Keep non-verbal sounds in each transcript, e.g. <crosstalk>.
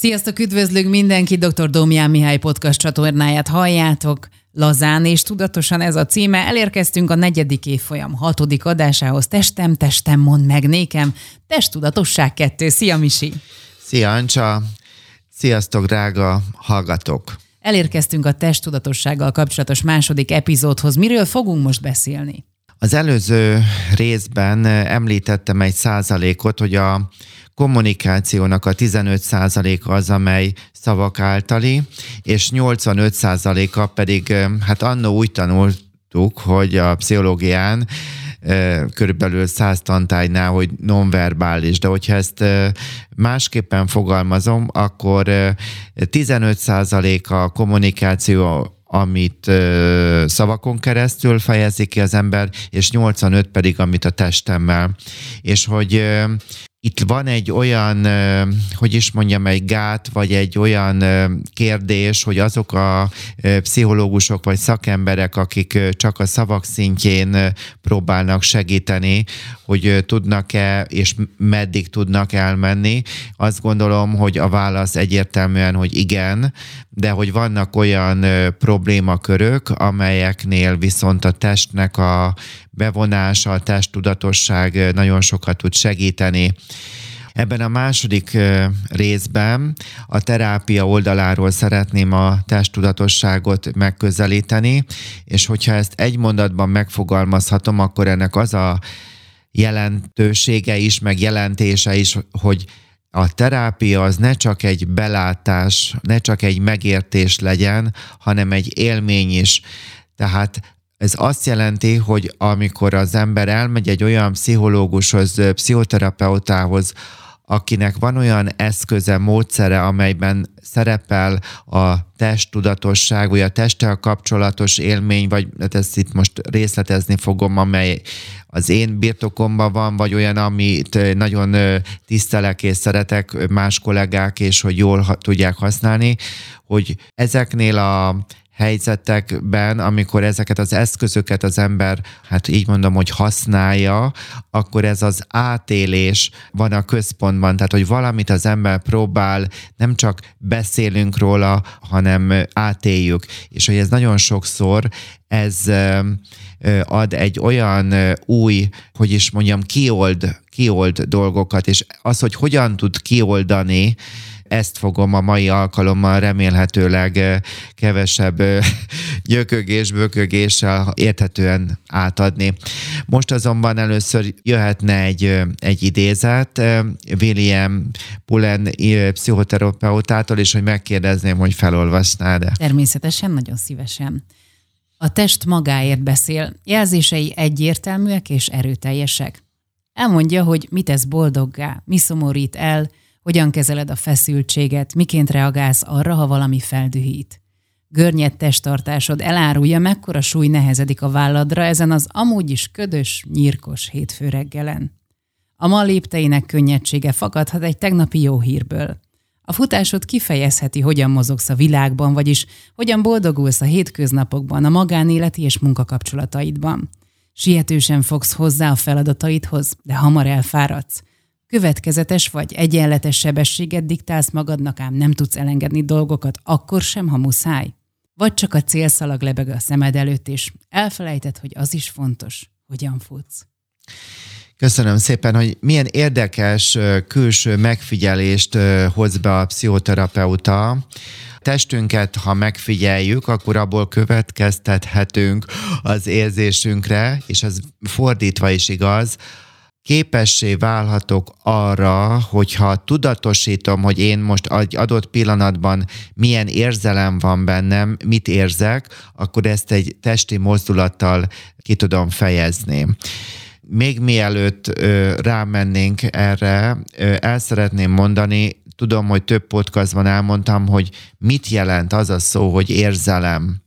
Sziasztok, üdvözlünk mindenki, dr. Domján Mihály podcast csatornáját halljátok. Lazán és tudatosan ez a címe. Elérkeztünk a negyedik évfolyam hatodik adásához. Testem, testem, mond meg nékem. Testudatosság kettő. Szia, Misi! Szia, Ancsa! Sziasztok, drága hallgatók! Elérkeztünk a testudatossággal kapcsolatos második epizódhoz. Miről fogunk most beszélni? Az előző részben említettem egy százalékot, hogy a kommunikációnak a 15 a az, amely szavak általi, és 85% a pedig, hát annó úgy tanultuk, hogy a pszichológián körülbelül száz tantálynál, hogy nonverbális, de hogyha ezt másképpen fogalmazom, akkor 15% a kommunikáció amit szavakon keresztül fejezik ki az ember, és 85 pedig, amit a testemmel. És hogy itt van egy olyan, hogy is mondjam, egy gát, vagy egy olyan kérdés, hogy azok a pszichológusok vagy szakemberek, akik csak a szavak szintjén próbálnak segíteni, hogy tudnak-e és meddig tudnak elmenni. Azt gondolom, hogy a válasz egyértelműen, hogy igen, de hogy vannak olyan problémakörök, amelyeknél viszont a testnek a bevonása, a testtudatosság nagyon sokat tud segíteni. Ebben a második részben a terápia oldaláról szeretném a testtudatosságot megközelíteni, és hogyha ezt egy mondatban megfogalmazhatom, akkor ennek az a jelentősége is, meg jelentése is, hogy a terápia az ne csak egy belátás, ne csak egy megértés legyen, hanem egy élmény is. Tehát ez azt jelenti, hogy amikor az ember elmegy egy olyan pszichológushoz, pszichoterapeutához, akinek van olyan eszköze, módszere, amelyben szerepel a testtudatosság, vagy a testtel kapcsolatos élmény, vagy hát ezt itt most részletezni fogom, amely az én birtokomban van, vagy olyan, amit nagyon tisztelek és szeretek más kollégák, és hogy jól tudják használni, hogy ezeknél a helyzetekben, amikor ezeket az eszközöket az ember, hát így mondom, hogy használja, akkor ez az átélés van a központban, tehát hogy valamit az ember próbál, nem csak beszélünk róla, hanem átéljük. És hogy ez nagyon sokszor ez ad egy olyan új, hogy is mondjam, kiold, kiold dolgokat, és az, hogy hogyan tud kioldani, ezt fogom a mai alkalommal remélhetőleg kevesebb <laughs> gyökögés, bökögéssel érthetően átadni. Most azonban először jöhetne egy, egy idézet William Pullen pszichoterapeutától, és hogy megkérdezném, hogy felolvasnád-e. Természetesen, nagyon szívesen. A test magáért beszél, jelzései egyértelműek és erőteljesek. Elmondja, hogy mit tesz boldoggá, mi szomorít el, hogyan kezeled a feszültséget, miként reagálsz arra, ha valami feldühít. Görnyed testtartásod elárulja, mekkora súly nehezedik a válladra ezen az amúgy is ködös, nyírkos hétfő reggelen. A ma lépteinek könnyedsége fakadhat egy tegnapi jó hírből. A futásod kifejezheti, hogyan mozogsz a világban, vagyis hogyan boldogulsz a hétköznapokban, a magánéleti és munkakapcsolataidban. Sietősen fogsz hozzá a feladataidhoz, de hamar elfáradsz. Következetes vagy egyenletes sebességet diktálsz magadnak, ám nem tudsz elengedni dolgokat, akkor sem, ha muszáj. Vagy csak a célszalag lebeg a szemed előtt, és elfelejted, hogy az is fontos, hogyan futsz. Köszönöm szépen, hogy milyen érdekes külső megfigyelést hoz be a pszichoterapeuta. Testünket, ha megfigyeljük, akkor abból következtethetünk az érzésünkre, és az fordítva is igaz, képessé válhatok arra, hogyha tudatosítom, hogy én most egy adott pillanatban milyen érzelem van bennem, mit érzek, akkor ezt egy testi mozdulattal ki tudom fejezni. Még mielőtt ö, rámennénk erre, ö, el szeretném mondani, tudom, hogy több podcastban elmondtam, hogy mit jelent az a szó, hogy érzelem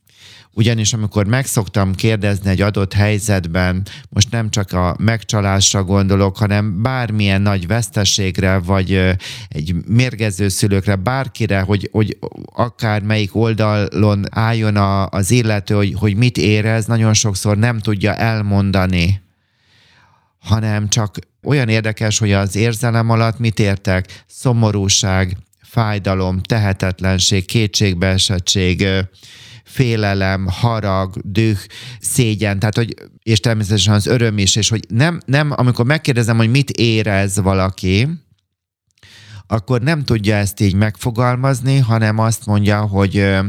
ugyanis amikor megszoktam kérdezni egy adott helyzetben, most nem csak a megcsalásra gondolok, hanem bármilyen nagy veszteségre, vagy egy mérgező szülőkre, bárkire, hogy, hogy akár melyik oldalon álljon a, az illető, hogy, hogy mit érez, nagyon sokszor nem tudja elmondani hanem csak olyan érdekes, hogy az érzelem alatt mit értek? Szomorúság, fájdalom, tehetetlenség, kétségbeesettség, félelem, harag, düh, szégyen, tehát hogy, és természetesen az öröm is, és hogy nem, nem, amikor megkérdezem, hogy mit érez valaki, akkor nem tudja ezt így megfogalmazni, hanem azt mondja, hogy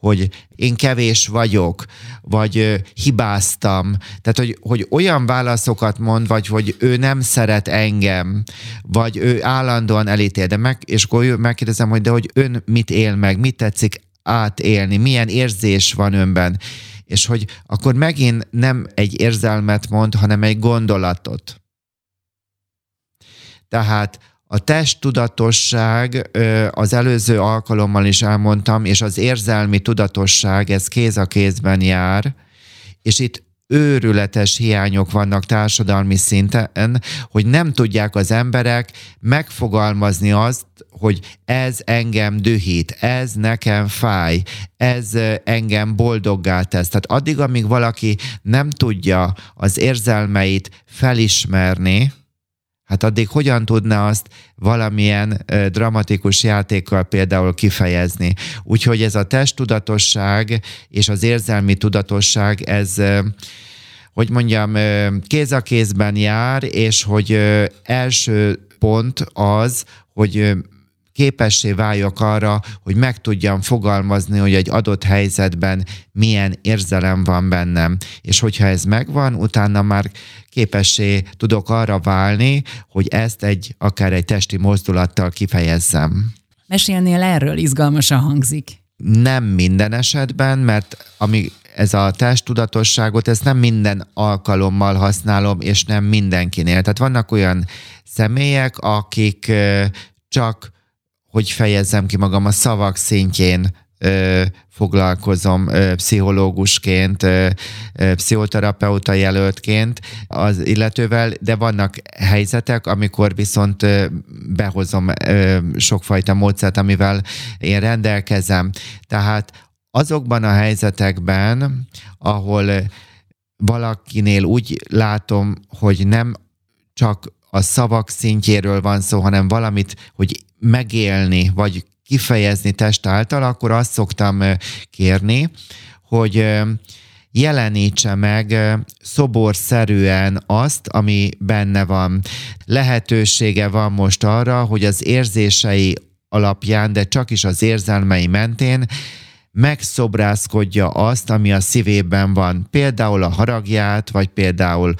hogy én kevés vagyok, vagy hibáztam. Tehát, hogy, hogy olyan válaszokat mond, vagy hogy ő nem szeret engem, vagy ő állandóan elítél. De meg, és akkor megkérdezem, hogy de hogy ön mit él meg, mit tetszik átélni, milyen érzés van önben. És hogy akkor megint nem egy érzelmet mond, hanem egy gondolatot. Tehát a testtudatosság, az előző alkalommal is elmondtam, és az érzelmi tudatosság, ez kéz a kézben jár, és itt őrületes hiányok vannak társadalmi szinten, hogy nem tudják az emberek megfogalmazni azt, hogy ez engem dühít, ez nekem fáj, ez engem boldoggá tesz. Tehát addig, amíg valaki nem tudja az érzelmeit felismerni, Hát addig hogyan tudna azt valamilyen dramatikus játékkal például kifejezni? Úgyhogy ez a testtudatosság és az érzelmi tudatosság, ez hogy mondjam, kéz a kézben jár, és hogy első pont az, hogy képessé váljak arra, hogy meg tudjam fogalmazni, hogy egy adott helyzetben milyen érzelem van bennem. És hogyha ez megvan, utána már képessé tudok arra válni, hogy ezt egy akár egy testi mozdulattal kifejezzem. Mesélnél erről, izgalmasan hangzik. Nem minden esetben, mert ami ez a testtudatosságot, ezt nem minden alkalommal használom, és nem mindenkinél. Tehát vannak olyan személyek, akik csak hogy fejezzem ki magam a szavak szintjén foglalkozom pszichológusként, pszichoterapeuta jelöltként az illetővel, de vannak helyzetek, amikor viszont behozom sokfajta módszert, amivel én rendelkezem. Tehát azokban a helyzetekben, ahol valakinél úgy látom, hogy nem csak a szavak szintjéről van szó, hanem valamit, hogy megélni, vagy kifejezni test által, akkor azt szoktam kérni, hogy jelenítse meg szoborszerűen azt, ami benne van. Lehetősége van most arra, hogy az érzései alapján, de csak is az érzelmei mentén megszobrászkodja azt, ami a szívében van, például a haragját, vagy például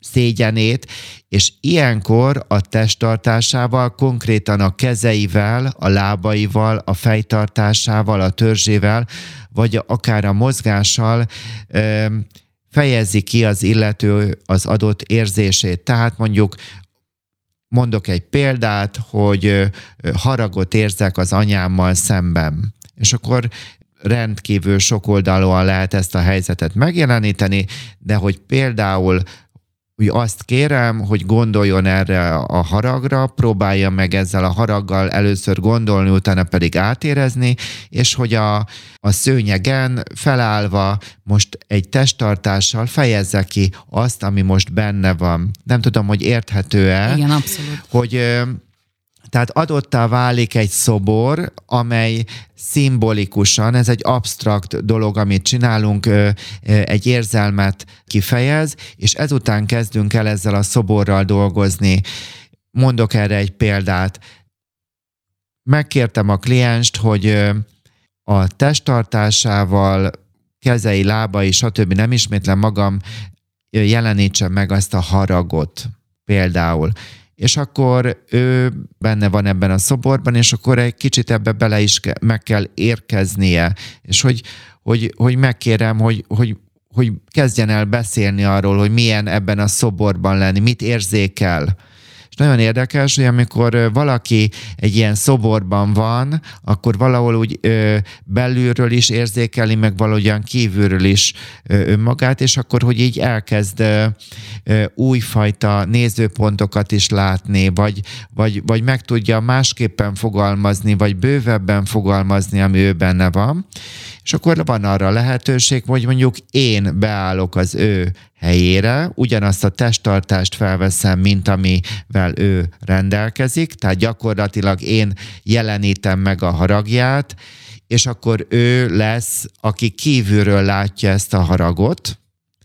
szégyenét, és ilyenkor a testtartásával, konkrétan a kezeivel, a lábaival, a fejtartásával, a törzsével, vagy akár a mozgással fejezi ki az illető az adott érzését. Tehát mondjuk mondok egy példát, hogy haragot érzek az anyámmal szemben és akkor rendkívül sokoldalúan lehet ezt a helyzetet megjeleníteni, de hogy például hogy azt kérem, hogy gondoljon erre a haragra, próbálja meg ezzel a haraggal először gondolni, utána pedig átérezni, és hogy a, a szőnyegen felállva most egy testtartással fejezze ki azt, ami most benne van. Nem tudom, hogy érthető-e. Igen, abszolút. Hogy tehát adottá válik egy szobor, amely szimbolikusan, ez egy absztrakt dolog, amit csinálunk, egy érzelmet kifejez, és ezután kezdünk el ezzel a szoborral dolgozni. Mondok erre egy példát. Megkértem a klienst, hogy a testtartásával, kezei, lábai, stb. nem ismétlem magam, jelenítse meg azt a haragot például és akkor ő benne van ebben a szoborban, és akkor egy kicsit ebbe bele is ke- meg kell érkeznie, és hogy, hogy, hogy megkérem, hogy, hogy, hogy kezdjen el beszélni arról, hogy milyen ebben a szoborban lenni, mit érzékel, és nagyon érdekes, hogy amikor valaki egy ilyen szoborban van, akkor valahol úgy ö, belülről is érzékeli, meg valahogyan kívülről is ö, önmagát, és akkor, hogy így elkezd ö, ö, újfajta nézőpontokat is látni, vagy, vagy, vagy meg tudja másképpen fogalmazni, vagy bővebben fogalmazni, ami ő benne van. és akkor van arra lehetőség, hogy mondjuk én beállok az ő helyére, ugyanazt a testtartást felveszem, mint amivel ő rendelkezik, tehát gyakorlatilag én jelenítem meg a haragját, és akkor ő lesz, aki kívülről látja ezt a haragot,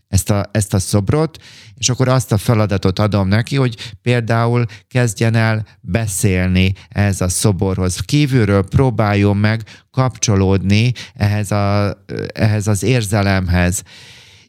ezt a, ezt a szobrot, és akkor azt a feladatot adom neki, hogy például kezdjen el beszélni ehhez a szoborhoz. Kívülről próbáljon meg kapcsolódni ehhez, a, ehhez az érzelemhez.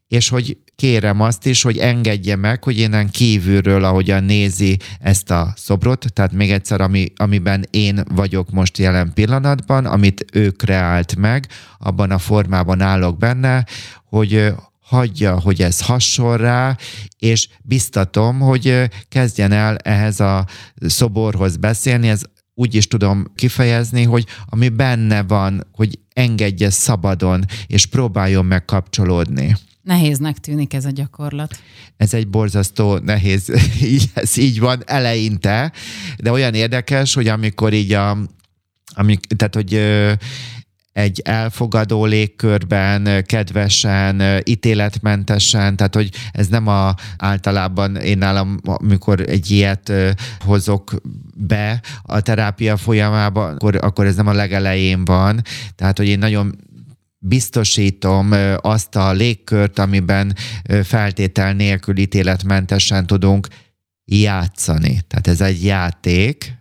És hogy kérem azt is, hogy engedje meg, hogy innen kívülről, ahogyan nézi ezt a szobrot, tehát még egyszer, ami, amiben én vagyok most jelen pillanatban, amit ő kreált meg, abban a formában állok benne, hogy hagyja, hogy ez hasonl rá, és biztatom, hogy kezdjen el ehhez a szoborhoz beszélni, ez úgy is tudom kifejezni, hogy ami benne van, hogy engedje szabadon, és próbáljon megkapcsolódni. Nehéznek tűnik ez a gyakorlat. Ez egy borzasztó nehéz, <laughs> ez így van eleinte, de olyan érdekes, hogy amikor így a, amik, tehát, hogy egy elfogadó légkörben, kedvesen, ítéletmentesen, tehát hogy ez nem a általában én nálam, amikor egy ilyet hozok be a terápia folyamában, akkor, akkor ez nem a legelején van, tehát hogy én nagyon biztosítom azt a légkört, amiben feltétel nélkül ítéletmentesen tudunk játszani. Tehát ez egy játék,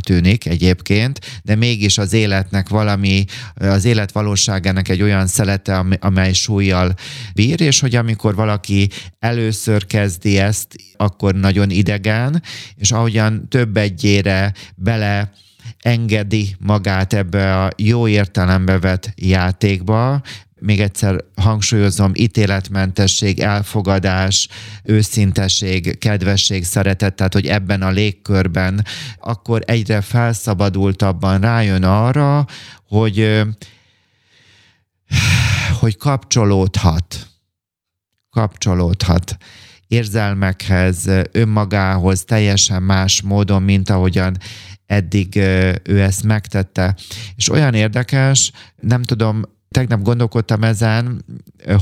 tűnik egyébként, de mégis az életnek valami, az élet valóságának egy olyan szelete, amely súlyjal bír, és hogy amikor valaki először kezdi ezt, akkor nagyon idegen, és ahogyan több egyére bele engedi magát ebbe a jó értelembe vett játékba, még egyszer hangsúlyozom, ítéletmentesség, elfogadás, őszintesség, kedvesség, szeretet, tehát hogy ebben a légkörben akkor egyre felszabadultabban rájön arra, hogy hogy kapcsolódhat. Kapcsolódhat érzelmekhez, önmagához teljesen más módon, mint ahogyan eddig ő ezt megtette. És olyan érdekes, nem tudom, tegnap gondolkodtam ezen,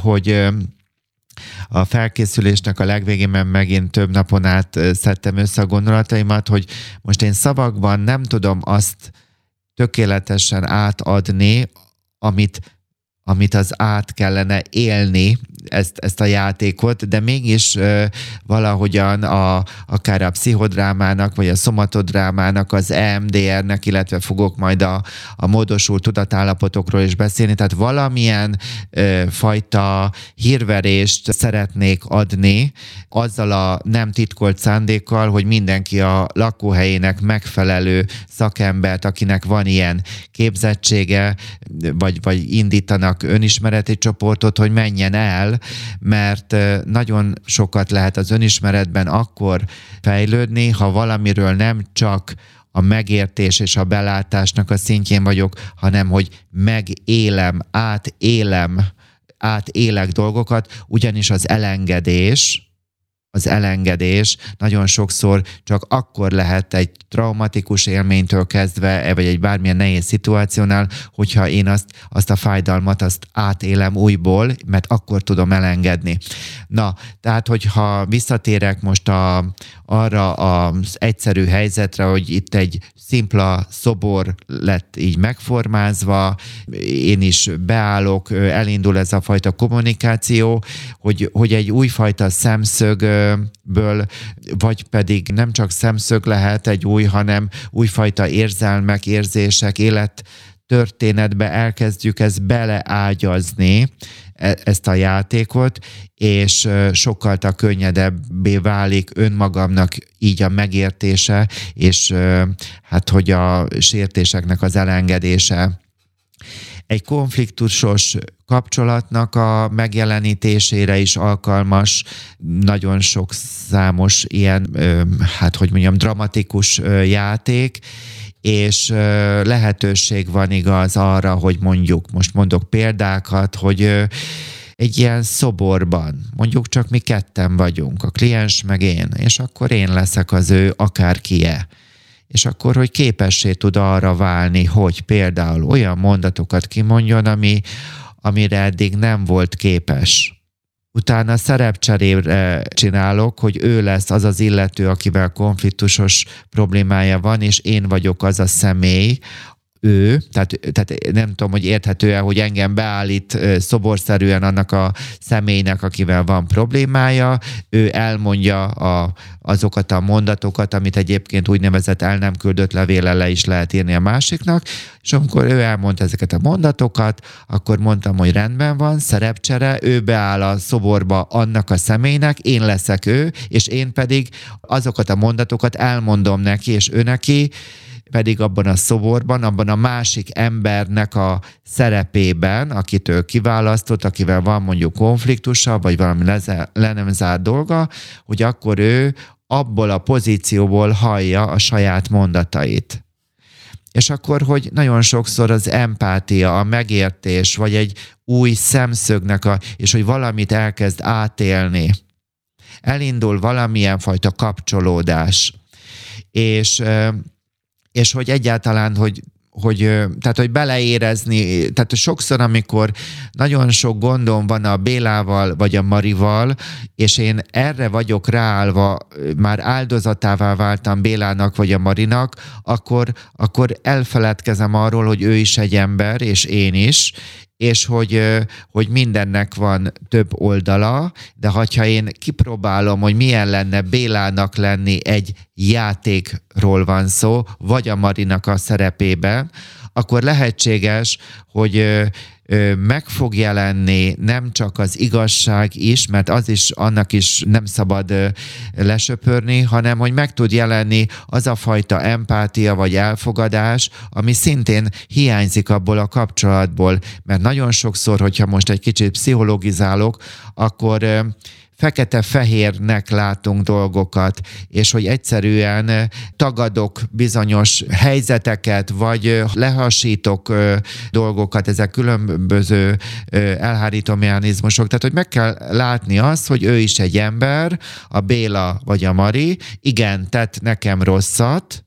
hogy a felkészülésnek a legvégén, mert megint több napon át szedtem össze a gondolataimat, hogy most én szavakban nem tudom azt tökéletesen átadni, amit amit az át kellene élni, ezt, ezt a játékot, de mégis uh, valahogyan a, akár a pszichodrámának, vagy a szomatodrámának, az EMDR-nek, illetve fogok majd a, a módosult tudatállapotokról is beszélni, tehát valamilyen uh, fajta hírverést szeretnék adni, azzal a nem titkolt szándékkal, hogy mindenki a lakóhelyének megfelelő szakembert, akinek van ilyen képzettsége, vagy, vagy indítanak csináljanak önismereti csoportot, hogy menjen el, mert nagyon sokat lehet az önismeretben akkor fejlődni, ha valamiről nem csak a megértés és a belátásnak a szintjén vagyok, hanem hogy megélem, átélem, átélek dolgokat, ugyanis az elengedés, az elengedés nagyon sokszor csak akkor lehet egy traumatikus élménytől kezdve, vagy egy bármilyen nehéz szituációnál, hogyha én azt, azt a fájdalmat azt átélem újból, mert akkor tudom elengedni. Na, tehát hogyha visszatérek most a, arra az egyszerű helyzetre, hogy itt egy szimpla szobor lett így megformázva, én is beállok, elindul ez a fajta kommunikáció, hogy, hogy egy újfajta szemszögből, vagy pedig nem csak szemszög lehet egy új, hanem újfajta érzelmek, érzések, élet történetbe elkezdjük ezt beleágyazni, e, ezt a játékot, és sokkal könnyedebbé válik önmagamnak így a megértése, és hát hogy a sértéseknek az elengedése. Egy konfliktusos kapcsolatnak a megjelenítésére is alkalmas nagyon sok számos ilyen, hát hogy mondjam, dramatikus játék, és lehetőség van igaz arra, hogy mondjuk, most mondok példákat, hogy egy ilyen szoborban, mondjuk csak mi ketten vagyunk, a kliens meg én, és akkor én leszek az ő akárkie és akkor, hogy képessé tud arra válni, hogy például olyan mondatokat kimondjon, ami, amire eddig nem volt képes. Utána szerepcserére csinálok, hogy ő lesz az az illető, akivel konfliktusos problémája van, és én vagyok az a személy, ő, tehát, tehát nem tudom, hogy érthető-e, hogy engem beállít szoborszerűen annak a személynek, akivel van problémája, ő elmondja a, azokat a mondatokat, amit egyébként úgynevezett el nem küldött levéle le is lehet írni a másiknak, és amikor ő elmondta ezeket a mondatokat, akkor mondtam, hogy rendben van, szerepcsere, ő beáll a szoborba annak a személynek, én leszek ő, és én pedig azokat a mondatokat elmondom neki, és ő neki, pedig abban a szoborban, abban a másik embernek a szerepében, akit ő kiválasztott, akivel van mondjuk konfliktusa, vagy valami le nem zárt dolga, hogy akkor ő abból a pozícióból hallja a saját mondatait. És akkor, hogy nagyon sokszor az empátia, a megértés, vagy egy új szemszögnek, a, és hogy valamit elkezd átélni, elindul valamilyen fajta kapcsolódás. És és hogy egyáltalán, hogy hogy, tehát, hogy beleérezni, tehát sokszor, amikor nagyon sok gondom van a Bélával vagy a Marival, és én erre vagyok ráállva, már áldozatává váltam Bélának vagy a Marinak, akkor, akkor elfeledkezem arról, hogy ő is egy ember, és én is, és hogy, hogy mindennek van több oldala, de ha én kipróbálom, hogy milyen lenne Bélának lenni egy játékról van szó, vagy a Marinak a szerepében, akkor lehetséges, hogy meg fog jelenni nem csak az igazság is, mert az is, annak is nem szabad lesöpörni, hanem hogy meg tud jelenni az a fajta empátia vagy elfogadás, ami szintén hiányzik abból a kapcsolatból, mert nagyon sokszor, hogyha most egy kicsit pszichologizálok, akkor fekete-fehérnek látunk dolgokat, és hogy egyszerűen tagadok bizonyos helyzeteket, vagy lehasítok dolgokat, ezek különböző elhárító mechanizmusok. Tehát, hogy meg kell látni azt, hogy ő is egy ember, a Béla vagy a Mari, igen, tett nekem rosszat,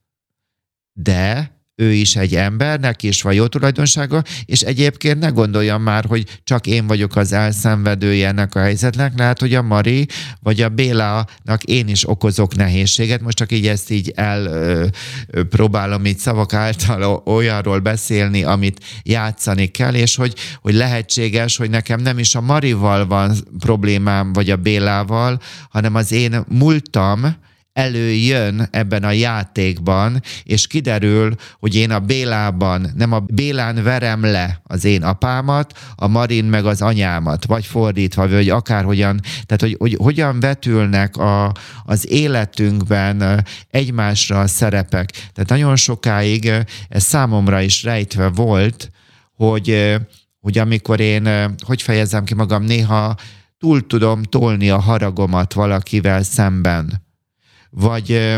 de ő is egy ember, neki is van jó tulajdonsága, és egyébként ne gondoljam már, hogy csak én vagyok az elszenvedője ennek a helyzetnek, lehet, hogy a Mari vagy a Bélának én is okozok nehézséget, most csak így ezt így elpróbálom így szavak által olyanról beszélni, amit játszani kell, és hogy, hogy lehetséges, hogy nekem nem is a Marival van problémám, vagy a Bélával, hanem az én múltam, előjön ebben a játékban, és kiderül, hogy én a Bélában, nem a Bélán verem le az én apámat, a Marin meg az anyámat, vagy fordítva, vagy akárhogyan, tehát hogy, hogy hogyan vetülnek a, az életünkben egymásra a szerepek. Tehát nagyon sokáig ez számomra is rejtve volt, hogy, hogy amikor én, hogy fejezem ki magam, néha túl tudom tolni a haragomat valakivel szemben vagy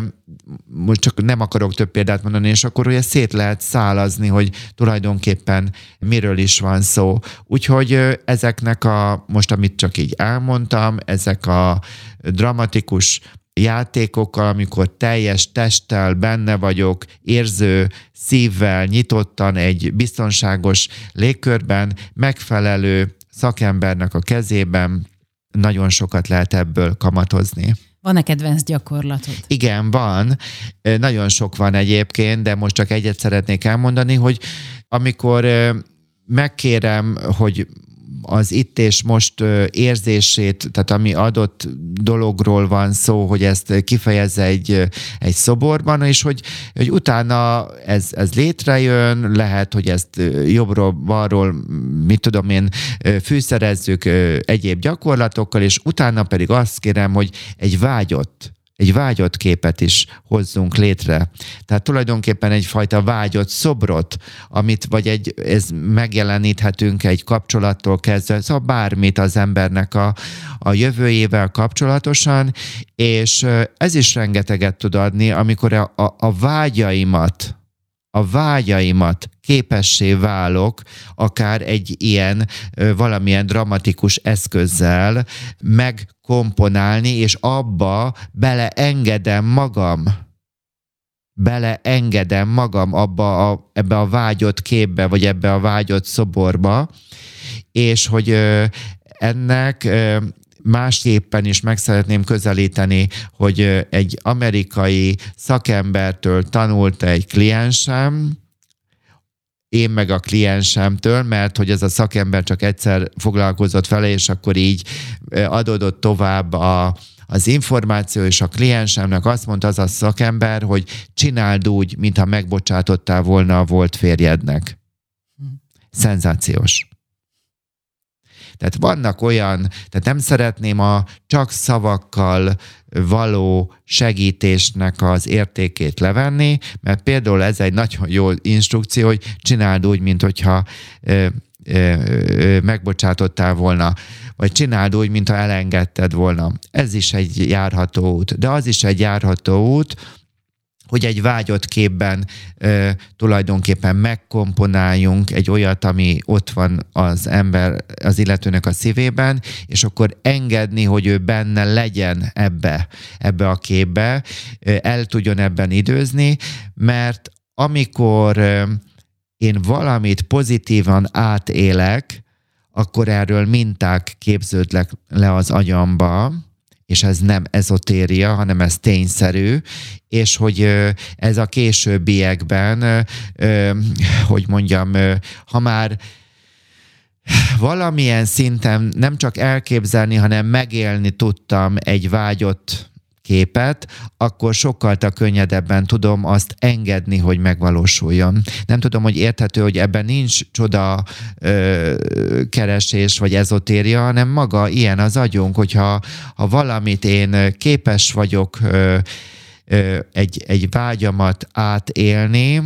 most csak nem akarok több példát mondani, és akkor ugye szét lehet szálazni, hogy tulajdonképpen miről is van szó. Úgyhogy ezeknek a, most amit csak így elmondtam, ezek a dramatikus játékokkal, amikor teljes testtel benne vagyok, érző szívvel, nyitottan egy biztonságos légkörben, megfelelő szakembernek a kezében nagyon sokat lehet ebből kamatozni. Van-e kedvenc gyakorlatod? Igen, van. Nagyon sok van egyébként, de most csak egyet szeretnék elmondani, hogy amikor megkérem, hogy az itt és most érzését, tehát ami adott dologról van szó, hogy ezt kifejezze egy, egy szoborban, és hogy, hogy utána ez, ez létrejön, lehet, hogy ezt jobbról, balról, mit tudom én, fűszerezzük egyéb gyakorlatokkal, és utána pedig azt kérem, hogy egy vágyott egy vágyott képet is hozzunk létre. Tehát tulajdonképpen egyfajta vágyott szobrot, amit vagy egy, ez megjeleníthetünk egy kapcsolattól kezdve, szóval bármit az embernek a, a jövőjével kapcsolatosan, és ez is rengeteget tud adni, amikor a, a, a vágyaimat, a vágyaimat képessé válok, akár egy ilyen valamilyen dramatikus eszközzel megkomponálni, és abba beleengedem magam. Beleengedem magam abba a, ebbe a vágyott képbe, vagy ebbe a vágyott szoborba, és hogy ennek másképpen is meg szeretném közelíteni, hogy egy amerikai szakembertől tanult egy kliensem, én meg a kliensemtől, mert hogy ez a szakember csak egyszer foglalkozott vele, és akkor így adódott tovább a, az információ, és a kliensemnek azt mondta az a szakember, hogy csináld úgy, mintha megbocsátottál volna a volt férjednek. Hm. Szenzációs. Tehát vannak olyan, tehát nem szeretném a csak szavakkal való segítésnek az értékét levenni, mert például ez egy nagyon jó instrukció, hogy csináld úgy, mint hogyha ö, ö, ö, megbocsátottál volna, vagy csináld úgy, mintha elengedted volna. Ez is egy járható út. De az is egy járható út, hogy egy vágyott képben ö, tulajdonképpen megkomponáljunk egy olyat, ami ott van az ember, az illetőnek a szívében, és akkor engedni, hogy ő benne legyen ebbe, ebbe a képbe, ö, el tudjon ebben időzni, mert amikor ö, én valamit pozitívan átélek, akkor erről minták képződnek le az agyamba, és ez nem ezotéria, hanem ez tényszerű, és hogy ez a későbbiekben, hogy mondjam, ha már valamilyen szinten nem csak elképzelni, hanem megélni tudtam egy vágyott képet, akkor sokkal könnyedebben tudom azt engedni, hogy megvalósuljon. Nem tudom, hogy érthető, hogy ebben nincs csoda ö, keresés vagy ezotéria, hanem maga ilyen az agyunk, hogyha ha valamit én képes vagyok ö, egy, egy vágyamat átélni,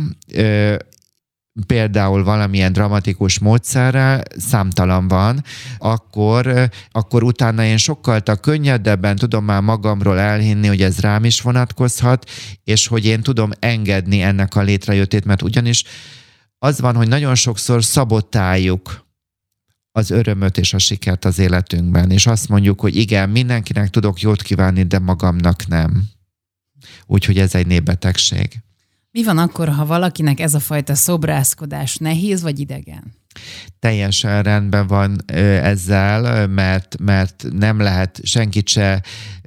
például valamilyen dramatikus módszerrel számtalan van, akkor, akkor utána én sokkal könnyedebben tudom már magamról elhinni, hogy ez rám is vonatkozhat, és hogy én tudom engedni ennek a létrejöttét, mert ugyanis az van, hogy nagyon sokszor szabotáljuk az örömöt és a sikert az életünkben, és azt mondjuk, hogy igen, mindenkinek tudok jót kívánni, de magamnak nem. Úgyhogy ez egy népbetegség. Mi van akkor, ha valakinek ez a fajta szobrászkodás nehéz vagy idegen? Teljesen rendben van ezzel, mert, mert nem lehet senkit se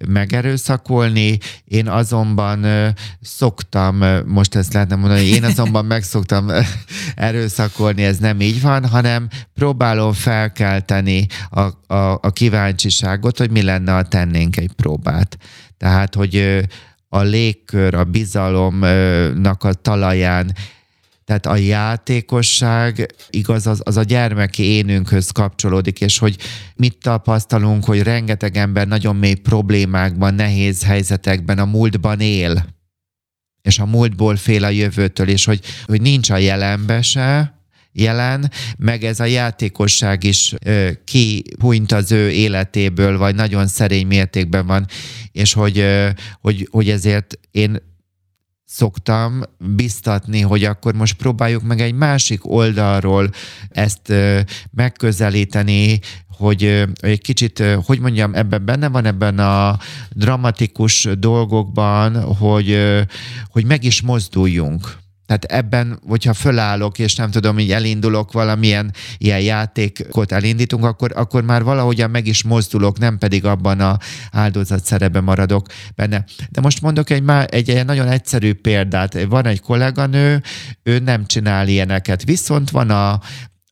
megerőszakolni. Én azonban szoktam, most ezt lehetne mondani, én azonban megszoktam erőszakolni, ez nem így van, hanem próbálom felkelteni a, a, a kíváncsiságot, hogy mi lenne, ha tennénk egy próbát. Tehát, hogy a légkör, a bizalomnak a talaján, tehát a játékosság igaz, az, az a gyermeki énünkhöz kapcsolódik, és hogy mit tapasztalunk, hogy rengeteg ember nagyon mély problémákban, nehéz helyzetekben a múltban él, és a múltból fél a jövőtől, és hogy, hogy nincs a jelenbe se, jelen, meg ez a játékosság is ö, kihúnyt az ő életéből, vagy nagyon szerény mértékben van, és hogy, hogy, hogy ezért én szoktam biztatni, hogy akkor most próbáljuk meg egy másik oldalról ezt megközelíteni, hogy egy kicsit, hogy mondjam, ebben benne van ebben a dramatikus dolgokban, hogy, hogy meg is mozduljunk tehát ebben, hogyha fölállok, és nem tudom, így elindulok valamilyen ilyen játékot elindítunk, akkor, akkor már valahogyan meg is mozdulok, nem pedig abban a áldozat szerebe maradok benne. De most mondok egy, egy, egy nagyon egyszerű példát. Van egy kolléganő, ő nem csinál ilyeneket, viszont van a,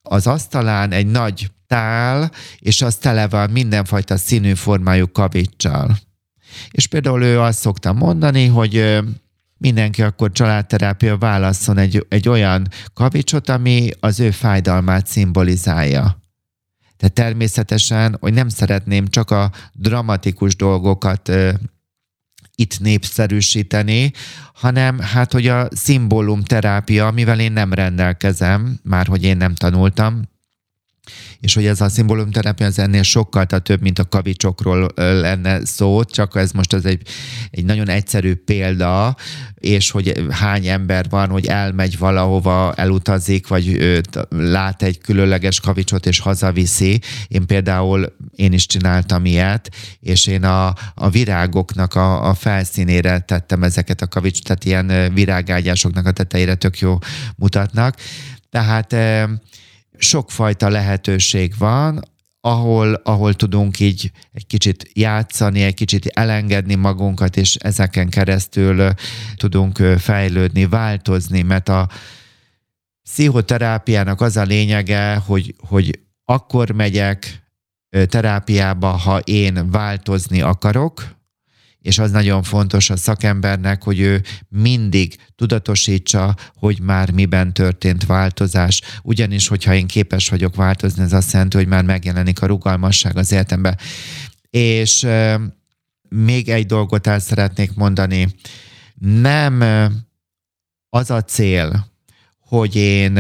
az asztalán egy nagy tál, és az tele van mindenfajta színű formájú kavicsal. És például ő azt szokta mondani, hogy mindenki akkor családterápia válasszon egy, egy olyan kavicsot, ami az ő fájdalmát szimbolizálja. Tehát természetesen, hogy nem szeretném csak a dramatikus dolgokat ö, itt népszerűsíteni, hanem hát, hogy a szimbólum terápia, amivel én nem rendelkezem, már hogy én nem tanultam, és hogy ez a szimbólumterápia az ennél sokkal több, mint a kavicsokról lenne szó, csak ez most az egy, egy nagyon egyszerű példa, és hogy hány ember van, hogy elmegy valahova, elutazik, vagy lát egy különleges kavicsot, és hazaviszi. Én például én is csináltam ilyet, és én a, a virágoknak a, a felszínére tettem ezeket a kavicsot, tehát ilyen virágágyásoknak a tetejére tök jó mutatnak. Tehát sokfajta lehetőség van, ahol, ahol tudunk így egy kicsit játszani, egy kicsit elengedni magunkat, és ezeken keresztül tudunk fejlődni, változni, mert a pszichoterápiának az a lényege, hogy, hogy akkor megyek terápiába, ha én változni akarok, és az nagyon fontos a szakembernek, hogy ő mindig tudatosítsa, hogy már miben történt változás. Ugyanis, hogyha én képes vagyok változni, ez azt jelenti, hogy már megjelenik a rugalmasság az életemben. És euh, még egy dolgot el szeretnék mondani. Nem az a cél, hogy én,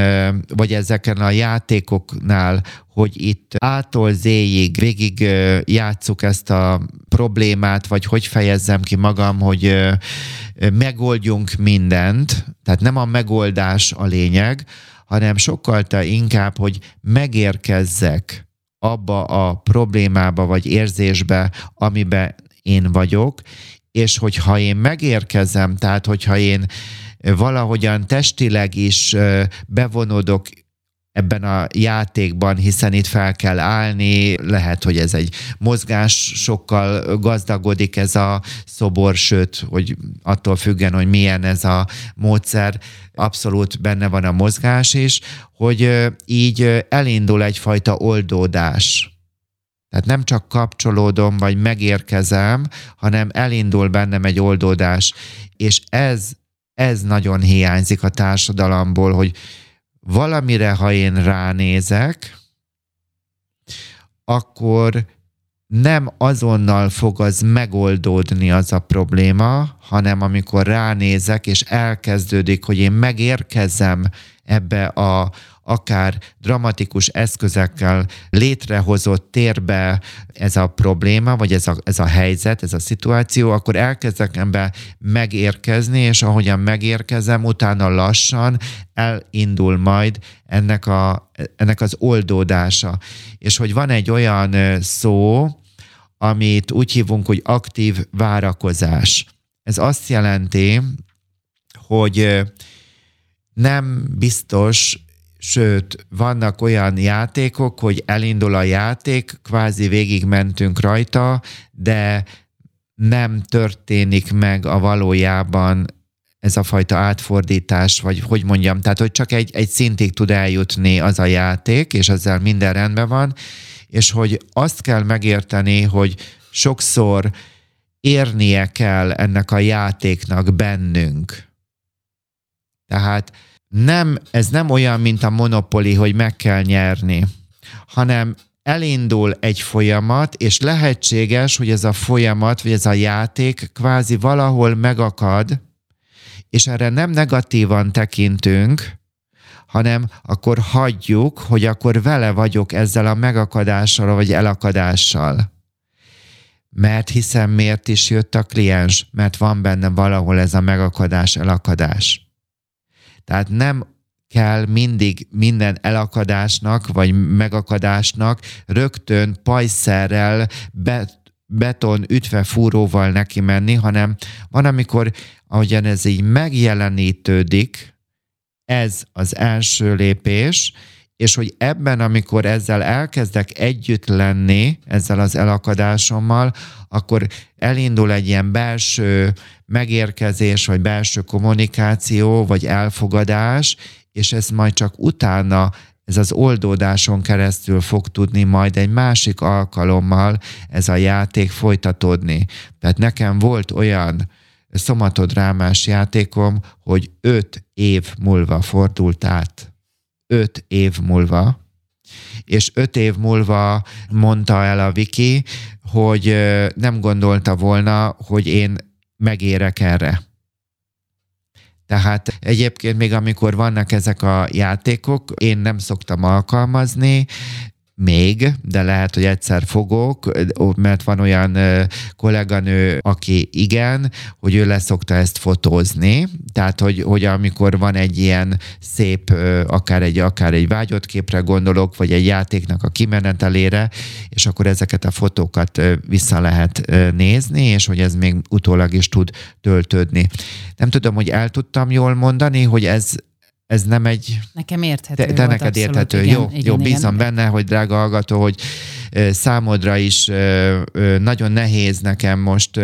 vagy ezeken a játékoknál, hogy itt ától zéig végig játsszuk ezt a problémát, vagy hogy fejezzem ki magam, hogy megoldjunk mindent, tehát nem a megoldás a lényeg, hanem sokkal inkább, hogy megérkezzek abba a problémába vagy érzésbe, amiben én vagyok, és hogyha én megérkezem, tehát hogyha én valahogyan testileg is bevonódok ebben a játékban, hiszen itt fel kell állni, lehet, hogy ez egy mozgás sokkal gazdagodik ez a szobor, sőt, hogy attól függen, hogy milyen ez a módszer, abszolút benne van a mozgás is, hogy így elindul egyfajta oldódás. Tehát nem csak kapcsolódom, vagy megérkezem, hanem elindul bennem egy oldódás. És ez ez nagyon hiányzik a társadalomból, hogy valamire, ha én ránézek, akkor nem azonnal fog az megoldódni az a probléma, hanem amikor ránézek, és elkezdődik, hogy én megérkezem ebbe a, akár dramatikus eszközekkel létrehozott térbe ez a probléma, vagy ez a, ez a helyzet, ez a szituáció, akkor elkezdek ebbe megérkezni, és ahogyan megérkezem, utána lassan elindul majd ennek, a, ennek az oldódása. És hogy van egy olyan szó, amit úgy hívunk, hogy aktív várakozás. Ez azt jelenti, hogy nem biztos, Sőt, vannak olyan játékok, hogy elindul a játék, kvázi végigmentünk rajta, de nem történik meg a valójában ez a fajta átfordítás, vagy hogy mondjam, tehát hogy csak egy, egy szintig tud eljutni az a játék, és ezzel minden rendben van, és hogy azt kell megérteni, hogy sokszor érnie kell ennek a játéknak bennünk. Tehát nem, ez nem olyan, mint a monopoli, hogy meg kell nyerni, hanem elindul egy folyamat, és lehetséges, hogy ez a folyamat, vagy ez a játék kvázi valahol megakad, és erre nem negatívan tekintünk, hanem akkor hagyjuk, hogy akkor vele vagyok ezzel a megakadással, vagy elakadással. Mert hiszen miért is jött a kliens? Mert van benne valahol ez a megakadás, elakadás. Tehát nem kell mindig minden elakadásnak vagy megakadásnak rögtön pajszerrel be, beton ütve fúróval neki menni, hanem van, amikor, ahogyan ez így megjelenítődik, ez az első lépés, és hogy ebben, amikor ezzel elkezdek együtt lenni, ezzel az elakadásommal, akkor elindul egy ilyen belső megérkezés, vagy belső kommunikáció, vagy elfogadás, és ez majd csak utána ez az oldódáson keresztül fog tudni majd egy másik alkalommal ez a játék folytatódni. Tehát nekem volt olyan szomatodrámás játékom, hogy öt év múlva fordult át öt év múlva, és öt év múlva mondta el a Viki, hogy nem gondolta volna, hogy én megérek erre. Tehát egyébként még amikor vannak ezek a játékok, én nem szoktam alkalmazni, még, de lehet, hogy egyszer fogok, mert van olyan kolléganő, aki igen, hogy ő leszokta ezt fotózni, tehát, hogy, hogy amikor van egy ilyen szép, akár egy, akár egy vágyott képre gondolok, vagy egy játéknak a kimenetelére, és akkor ezeket a fotókat vissza lehet nézni, és hogy ez még utólag is tud töltődni. Nem tudom, hogy el tudtam jól mondani, hogy ez ez nem egy... Nekem érthető Te, te neked abszolút, érthető. Igen, jó, igen, jó, bízom igen. benne, hogy drága hallgató, hogy számodra is nagyon nehéz nekem most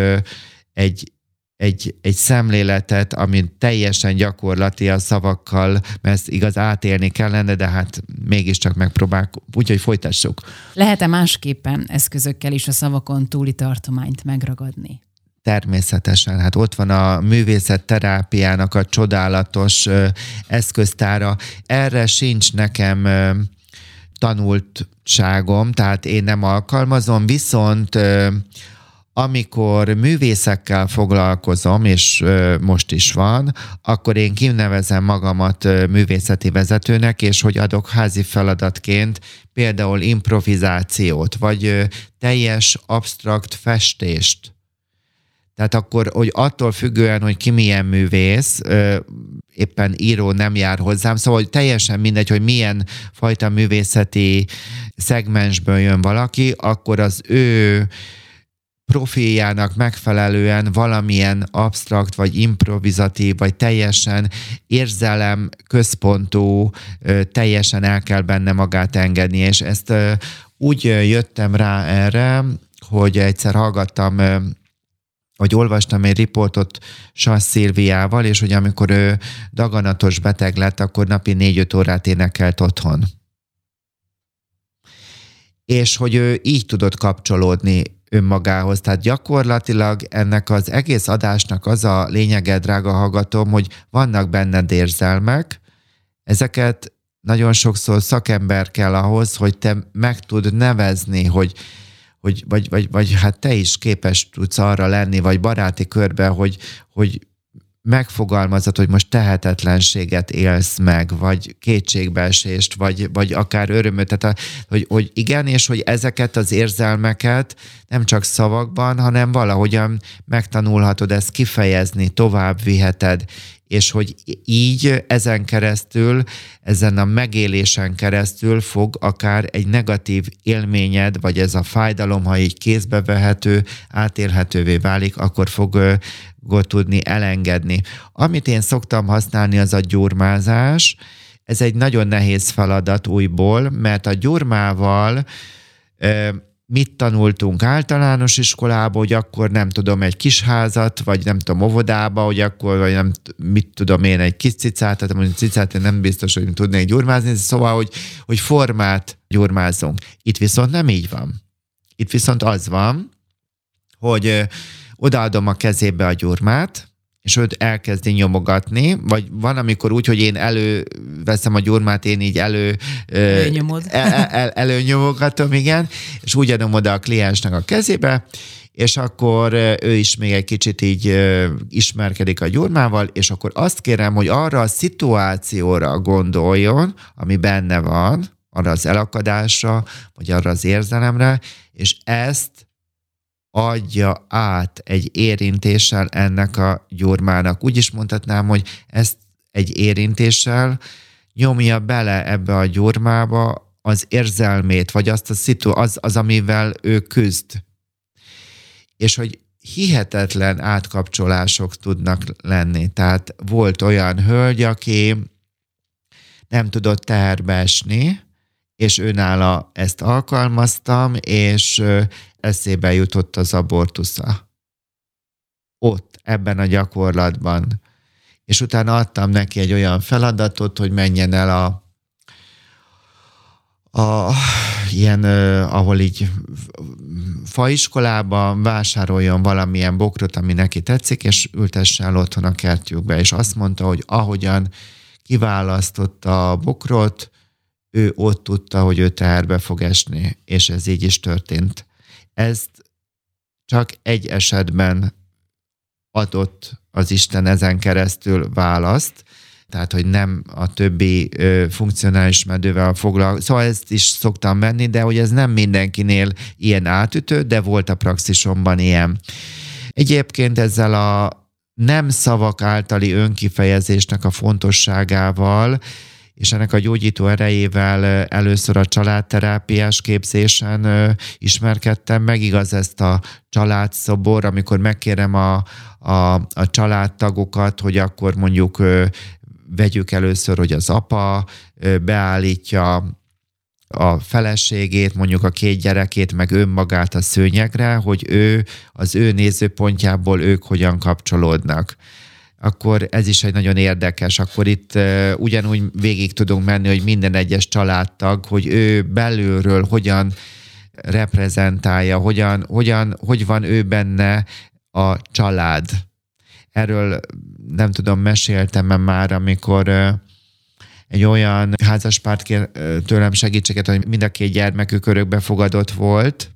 egy, egy, egy szemléletet, ami teljesen gyakorlati a szavakkal, mert ezt igaz átélni kellene, de hát mégiscsak megpróbáljuk, úgyhogy folytassuk. Lehet-e másképpen eszközökkel is a szavakon túli tartományt megragadni? Természetesen, hát ott van a művészet terápiának a csodálatos ö, eszköztára. Erre sincs nekem ö, tanultságom, tehát én nem alkalmazom, viszont ö, amikor művészekkel foglalkozom, és most is van, akkor én kinevezem magamat művészeti vezetőnek, és hogy adok házi feladatként például improvizációt, vagy teljes absztrakt festést tehát akkor, hogy attól függően, hogy ki milyen művész, éppen író nem jár hozzám, szóval hogy teljesen mindegy, hogy milyen fajta művészeti szegmensből jön valaki, akkor az ő profiljának megfelelően valamilyen absztrakt, vagy improvizatív, vagy teljesen érzelem központú, teljesen el kell benne magát engedni, és ezt úgy jöttem rá erre, hogy egyszer hallgattam hogy olvastam egy riportot Sass Szilviával, és hogy amikor ő daganatos beteg lett, akkor napi négy-öt órát énekelt otthon. És hogy ő így tudott kapcsolódni önmagához. Tehát gyakorlatilag ennek az egész adásnak az a lényege, drága hallgatom, hogy vannak benned érzelmek, ezeket nagyon sokszor szakember kell ahhoz, hogy te meg tud nevezni, hogy hogy, vagy, vagy, vagy hát te is képes tudsz arra lenni, vagy baráti körben, hogy, hogy megfogalmazod, hogy most tehetetlenséget élsz meg, vagy kétségbeesést, vagy, vagy akár örömöt, tehát hogy, hogy igen, és hogy ezeket az érzelmeket nem csak szavakban, hanem valahogyan megtanulhatod ezt kifejezni, tovább viheted, és hogy így ezen keresztül, ezen a megélésen keresztül fog akár egy negatív élményed, vagy ez a fájdalom, ha így kézbe vehető, átélhetővé válik, akkor fog tudni elengedni. Amit én szoktam használni, az a gyurmázás. Ez egy nagyon nehéz feladat újból, mert a gyurmával mit tanultunk általános iskolába, hogy akkor nem tudom, egy kis házat, vagy nem tudom, óvodába, hogy akkor, vagy nem, mit tudom én, egy kis cicát, tehát mondjuk cicát én nem biztos, hogy tudnék gyurmázni, szóval, hogy, hogy formát gyurmázunk. Itt viszont nem így van. Itt viszont az van, hogy odaadom a kezébe a gyurmát, és őt elkezdi nyomogatni, vagy van, amikor úgy, hogy én előveszem a gyurmát, én így elő... Előnyomod. El, el, előnyomogatom, igen, és úgy adom oda a kliensnek a kezébe, és akkor ő is még egy kicsit így ismerkedik a gyurmával, és akkor azt kérem, hogy arra a szituációra gondoljon, ami benne van, arra az elakadásra, vagy arra az érzelemre, és ezt adja át egy érintéssel ennek a gyurmának. Úgy is mondhatnám, hogy ezt egy érintéssel nyomja bele ebbe a gyurmába az érzelmét, vagy azt a szitu, az, az, amivel ő küzd. És hogy hihetetlen átkapcsolások tudnak lenni. Tehát volt olyan hölgy, aki nem tudott teherbe esni, és őnála ezt alkalmaztam, és eszébe jutott az abortusza. Ott, ebben a gyakorlatban. És utána adtam neki egy olyan feladatot, hogy menjen el a a, ilyen, uh, ahol így faiskolában vásároljon valamilyen bokrot, ami neki tetszik, és ültesse el otthon a kertjükbe. És azt mondta, hogy ahogyan kiválasztotta a bokrot, ő ott tudta, hogy ő teherbe fog esni, és ez így is történt. Ezt csak egy esetben adott az Isten ezen keresztül választ, tehát hogy nem a többi ö, funkcionális medővel foglalkozik. Szóval ezt is szoktam menni, de hogy ez nem mindenkinél ilyen átütő, de volt a praxisomban ilyen. Egyébként ezzel a nem szavak általi önkifejezésnek a fontosságával, és ennek a gyógyító erejével először a családterápiás képzésen ismerkedtem meg, igaz ezt a családszobor, amikor megkérem a, a, a családtagokat, hogy akkor mondjuk vegyük először, hogy az apa beállítja a feleségét, mondjuk a két gyerekét, meg önmagát a szőnyegre, hogy ő az ő nézőpontjából ők hogyan kapcsolódnak akkor ez is egy nagyon érdekes. Akkor itt uh, ugyanúgy végig tudunk menni, hogy minden egyes családtag, hogy ő belülről hogyan reprezentálja, hogyan, hogyan, hogy van ő benne a család. Erről nem tudom, meséltem már, amikor egy olyan házaspárt kér tőlem segítséget, hogy mind a két gyermekük örökbefogadott volt,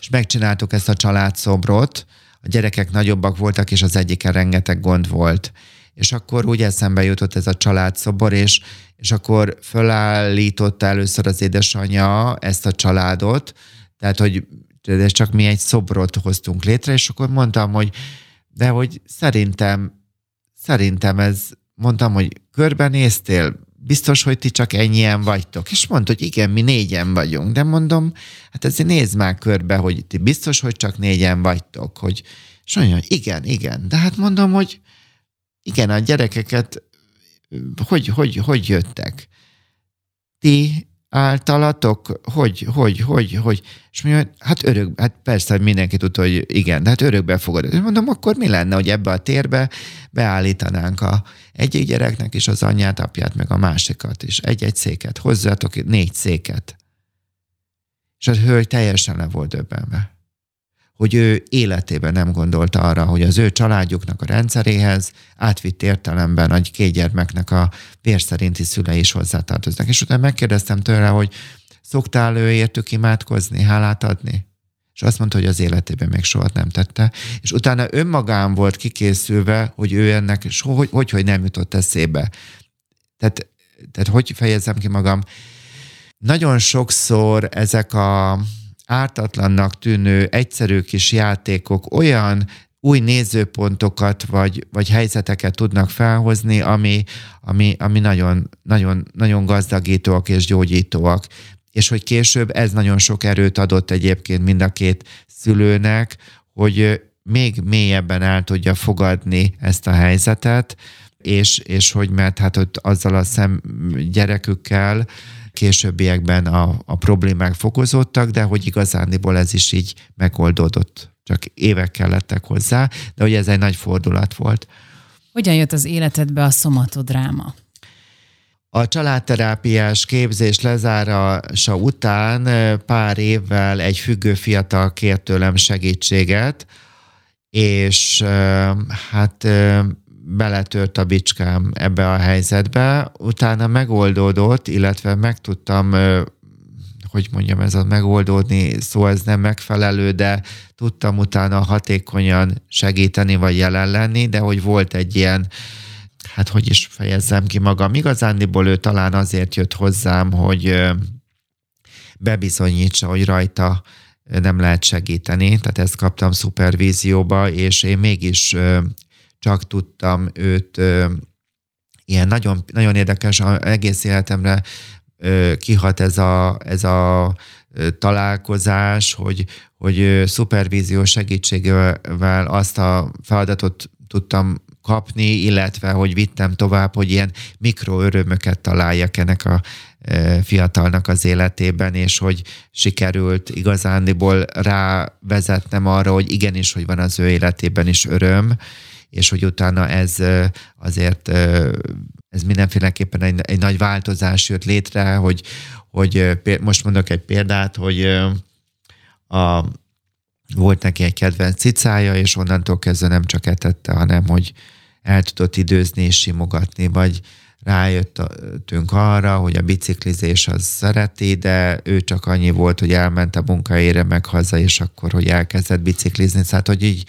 és megcsináltuk ezt a családszobrot, a gyerekek nagyobbak voltak, és az egyiken rengeteg gond volt. És akkor úgy eszembe jutott ez a családszobor, és, és akkor fölállította először az édesanyja ezt a családot, tehát, hogy de csak mi egy szobrot hoztunk létre, és akkor mondtam, hogy de hogy szerintem, szerintem ez, mondtam, hogy körbenéztél, biztos, hogy ti csak ennyien vagytok. És mondta, hogy igen, mi négyen vagyunk. De mondom, hát ezért nézd már körbe, hogy ti biztos, hogy csak négyen vagytok. Hogy, és mondja, hogy igen, igen. De hát mondom, hogy igen, a gyerekeket hogy, hogy, hogy jöttek? Ti általatok, hogy, hogy, hogy, hogy, és mondja, hát örök, hát persze, hogy mindenki tudta, hogy igen, de hát örökbe fogod. És mondom, akkor mi lenne, hogy ebbe a térbe beállítanánk a egyik gyereknek is az anyját, apját, meg a másikat is. Egy-egy széket, hozzátok négy széket. És a hölgy teljesen le volt döbbenve hogy ő életében nem gondolta arra, hogy az ő családjuknak a rendszeréhez átvitt értelemben a két gyermeknek a vér szerinti szülei is hozzátartoznak. És utána megkérdeztem tőle, hogy szoktál ő értük imádkozni, hálát adni? És azt mondta, hogy az életében még soha nem tette. És utána önmagán volt kikészülve, hogy ő ennek, hogy, hogy, hogy nem jutott eszébe. Tehát, tehát hogy fejezem ki magam? Nagyon sokszor ezek a ártatlannak tűnő egyszerű kis játékok olyan új nézőpontokat vagy, vagy helyzeteket tudnak felhozni, ami, ami, ami nagyon, nagyon, nagyon gazdagítóak és gyógyítóak. És hogy később ez nagyon sok erőt adott egyébként mind a két szülőnek, hogy még mélyebben el tudja fogadni ezt a helyzetet, és, és hogy mert hát ott azzal a szem gyerekükkel, későbbiekben a, a problémák fokozódtak, de hogy igazándiból ez is így megoldódott. Csak évek kellettek hozzá, de hogy ez egy nagy fordulat volt. Hogyan jött az életedbe a szomatodráma? A családterápiás képzés lezárása után pár évvel egy függő fiatal kért tőlem segítséget, és hát beletört a bicskám ebbe a helyzetbe, utána megoldódott, illetve megtudtam, hogy mondjam, ez a megoldódni szó, ez nem megfelelő, de tudtam utána hatékonyan segíteni, vagy jelen lenni, de hogy volt egy ilyen, hát hogy is fejezzem ki magam. Igazándiból ő talán azért jött hozzám, hogy bebizonyítsa, hogy rajta nem lehet segíteni, tehát ezt kaptam szupervízióba, és én mégis csak tudtam őt ilyen nagyon, nagyon érdekes, egész életemre kihat ez a, ez a találkozás, hogy, hogy szupervízió segítségével azt a feladatot tudtam kapni, illetve hogy vittem tovább, hogy ilyen mikroörömöket találjak ennek a fiatalnak az életében, és hogy sikerült igazándiból rávezetnem arra, hogy igenis, hogy van az ő életében is öröm, és hogy utána ez azért ez mindenféleképpen egy, egy nagy változás jött létre, hogy, hogy most mondok egy példát, hogy a, volt neki egy kedvenc cicája, és onnantól kezdve nem csak etette, hanem hogy el tudott időzni és simogatni, vagy rájöttünk arra, hogy a biciklizés az szereti, de ő csak annyi volt, hogy elment a munkahelyére meg haza, és akkor, hogy elkezdett biciklizni. Tehát, hogy így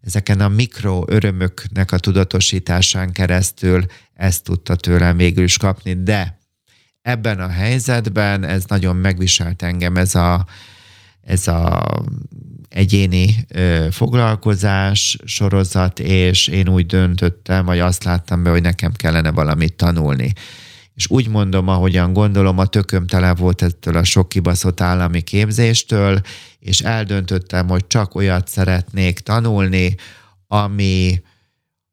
ezeken a mikro örömöknek a tudatosításán keresztül ezt tudta tőlem végül is kapni, de ebben a helyzetben ez nagyon megviselt engem, ez a, ez a egyéni ö, foglalkozás, sorozat, és én úgy döntöttem, vagy azt láttam be, hogy nekem kellene valamit tanulni. És úgy mondom, ahogyan gondolom, a tököm tele volt ettől a sok kibaszott állami képzéstől, és eldöntöttem, hogy csak olyat szeretnék tanulni, ami,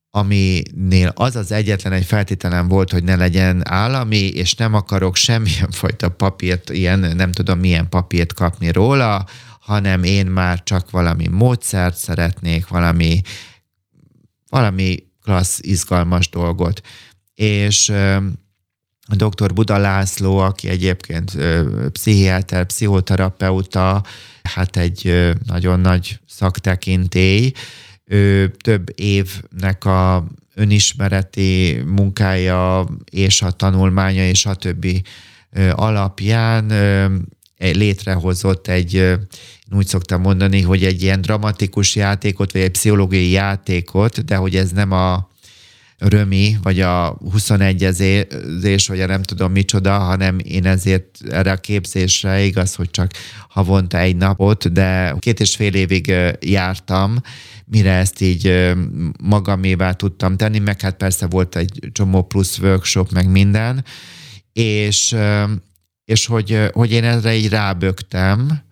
aminél az az egyetlen egy feltételem volt, hogy ne legyen állami, és nem akarok semmilyen fajta papírt, ilyen nem tudom milyen papírt kapni róla, hanem én már csak valami módszert szeretnék, valami, valami klassz, izgalmas dolgot. És a dr. Buda László, aki egyébként pszichiáter, pszichoterapeuta, hát egy nagyon nagy szaktekintély, ő több évnek a önismereti munkája és a tanulmánya és a többi alapján létrehozott egy, úgy szoktam mondani, hogy egy ilyen dramatikus játékot, vagy egy pszichológiai játékot, de hogy ez nem a römi, vagy a 21 ezés, vagy a nem tudom micsoda, hanem én ezért erre a képzésre igaz, hogy csak havonta egy napot, de két és fél évig jártam, mire ezt így magamévá tudtam tenni, meg hát persze volt egy csomó plusz workshop, meg minden, és, és hogy, hogy én ezre így rábögtem,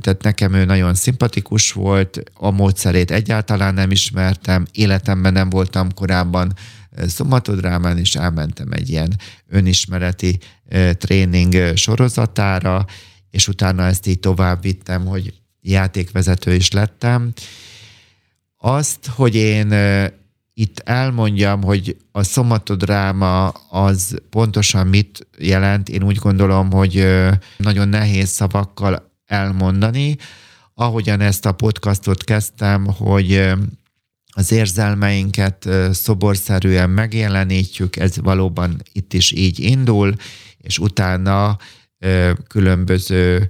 tehát nekem ő nagyon szimpatikus volt, a módszerét egyáltalán nem ismertem, életemben nem voltam korábban szomatodrámán, és elmentem egy ilyen önismereti tréning sorozatára, és utána ezt így tovább vittem, hogy játékvezető is lettem. Azt, hogy én itt elmondjam, hogy a szomatodráma az pontosan mit jelent, én úgy gondolom, hogy nagyon nehéz szavakkal elmondani. Ahogyan ezt a podcastot kezdtem, hogy az érzelmeinket szoborszerűen megjelenítjük, ez valóban itt is így indul, és utána különböző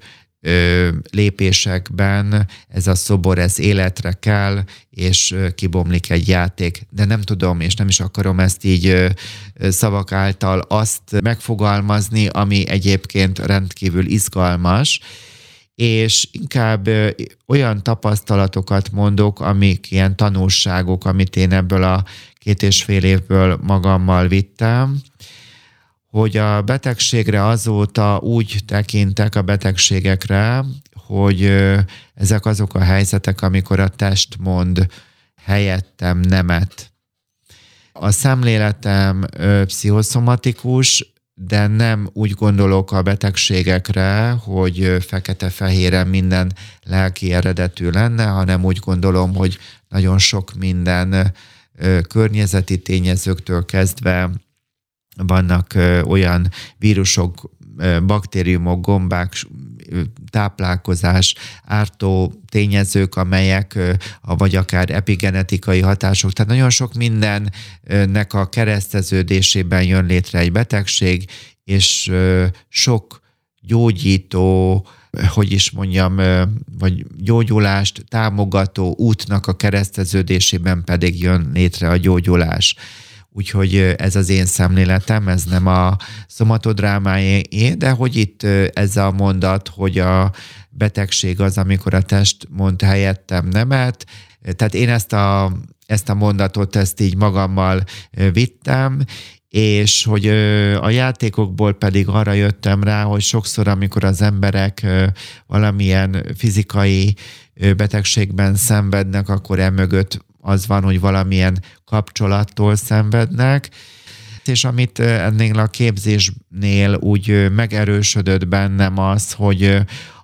lépésekben ez a szobor, ez életre kell, és kibomlik egy játék. De nem tudom, és nem is akarom ezt így szavak által azt megfogalmazni, ami egyébként rendkívül izgalmas, és inkább olyan tapasztalatokat mondok, amik ilyen tanulságok, amit én ebből a két és fél évből magammal vittem, hogy a betegségre azóta úgy tekintek a betegségekre, hogy ezek azok a helyzetek, amikor a test mond helyettem nemet. A szemléletem pszichoszomatikus, de nem úgy gondolok a betegségekre, hogy fekete-fehéren minden lelki eredetű lenne, hanem úgy gondolom, hogy nagyon sok minden környezeti tényezőktől kezdve vannak olyan vírusok, baktériumok, gombák, táplálkozás, ártó tényezők, amelyek, vagy akár epigenetikai hatások, tehát nagyon sok mindennek a kereszteződésében jön létre egy betegség, és sok gyógyító, hogy is mondjam, vagy gyógyulást támogató útnak a kereszteződésében pedig jön létre a gyógyulás. Úgyhogy ez az én szemléletem, ez nem a szomatodrámáé, de hogy itt ez a mondat, hogy a betegség az, amikor a test mond helyettem nemet, tehát én ezt a, ezt a mondatot, ezt így magammal vittem, és hogy a játékokból pedig arra jöttem rá, hogy sokszor, amikor az emberek valamilyen fizikai betegségben szenvednek, akkor emögött az van, hogy valamilyen kapcsolattól szenvednek, és amit ennél a képzésnél úgy megerősödött bennem az, hogy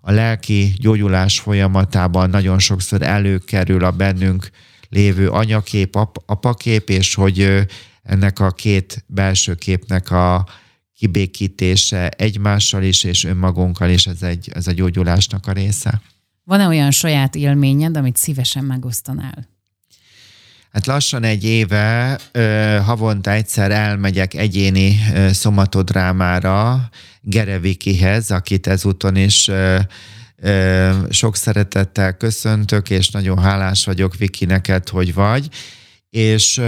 a lelki gyógyulás folyamatában nagyon sokszor előkerül a bennünk lévő anyakép, ap, apakép, és hogy ennek a két belső képnek a kibékítése egymással is, és önmagunkkal is, ez egy, ez a gyógyulásnak a része. Van-e olyan saját élményed, amit szívesen megosztanál? Hát lassan egy éve havonta egyszer elmegyek egyéni szomatodrámára Gerevikihez, akit ezúton is Sok szeretettel köszöntök, és nagyon hálás vagyok, Viki, neked, hogy vagy. És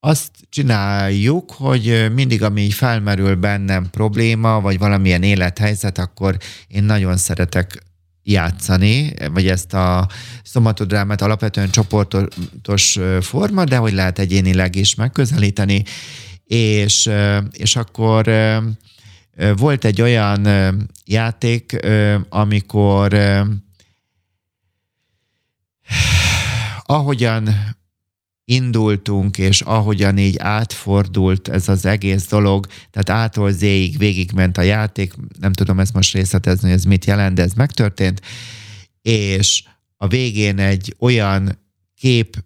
azt csináljuk, hogy mindig, ami így felmerül bennem probléma, vagy valamilyen élethelyzet, akkor én nagyon szeretek játszani, vagy ezt a szomatodrámát alapvetően csoportos forma, de hogy lehet egyénileg is megközelíteni, és, és akkor volt egy olyan játék, amikor <sighs> ahogyan indultunk, és ahogyan így átfordult ez az egész dolog, tehát ától zéig végigment a játék, nem tudom ezt most részletezni, hogy ez mit jelent, de ez megtörtént, és a végén egy olyan kép,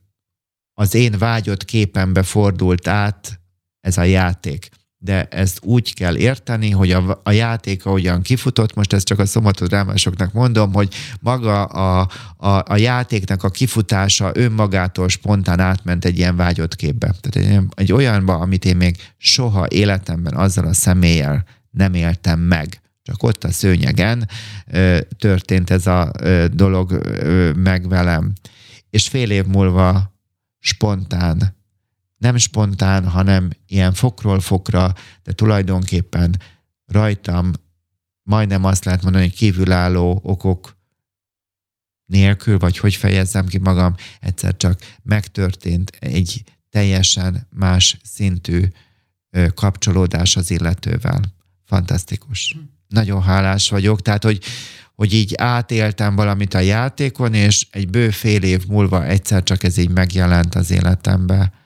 az én vágyott képembe fordult át ez a játék de ezt úgy kell érteni, hogy a, a játék ahogyan kifutott, most ezt csak a szomatodrámásoknak mondom, hogy maga a, a, a játéknak a kifutása önmagától spontán átment egy ilyen vágyott képbe. Tehát egy, egy olyanba, amit én még soha életemben azzal a személlyel nem éltem meg. Csak ott a szőnyegen ö, történt ez a ö, dolog ö, meg velem. És fél év múlva spontán nem spontán, hanem ilyen fokról fokra, de tulajdonképpen rajtam majdnem azt lehet mondani, hogy kívülálló okok nélkül, vagy hogy fejezzem ki magam, egyszer csak megtörtént egy teljesen más szintű kapcsolódás az illetővel. Fantasztikus. Nagyon hálás vagyok, tehát, hogy, hogy így átéltem valamit a játékon, és egy bő fél év múlva egyszer csak ez így megjelent az életembe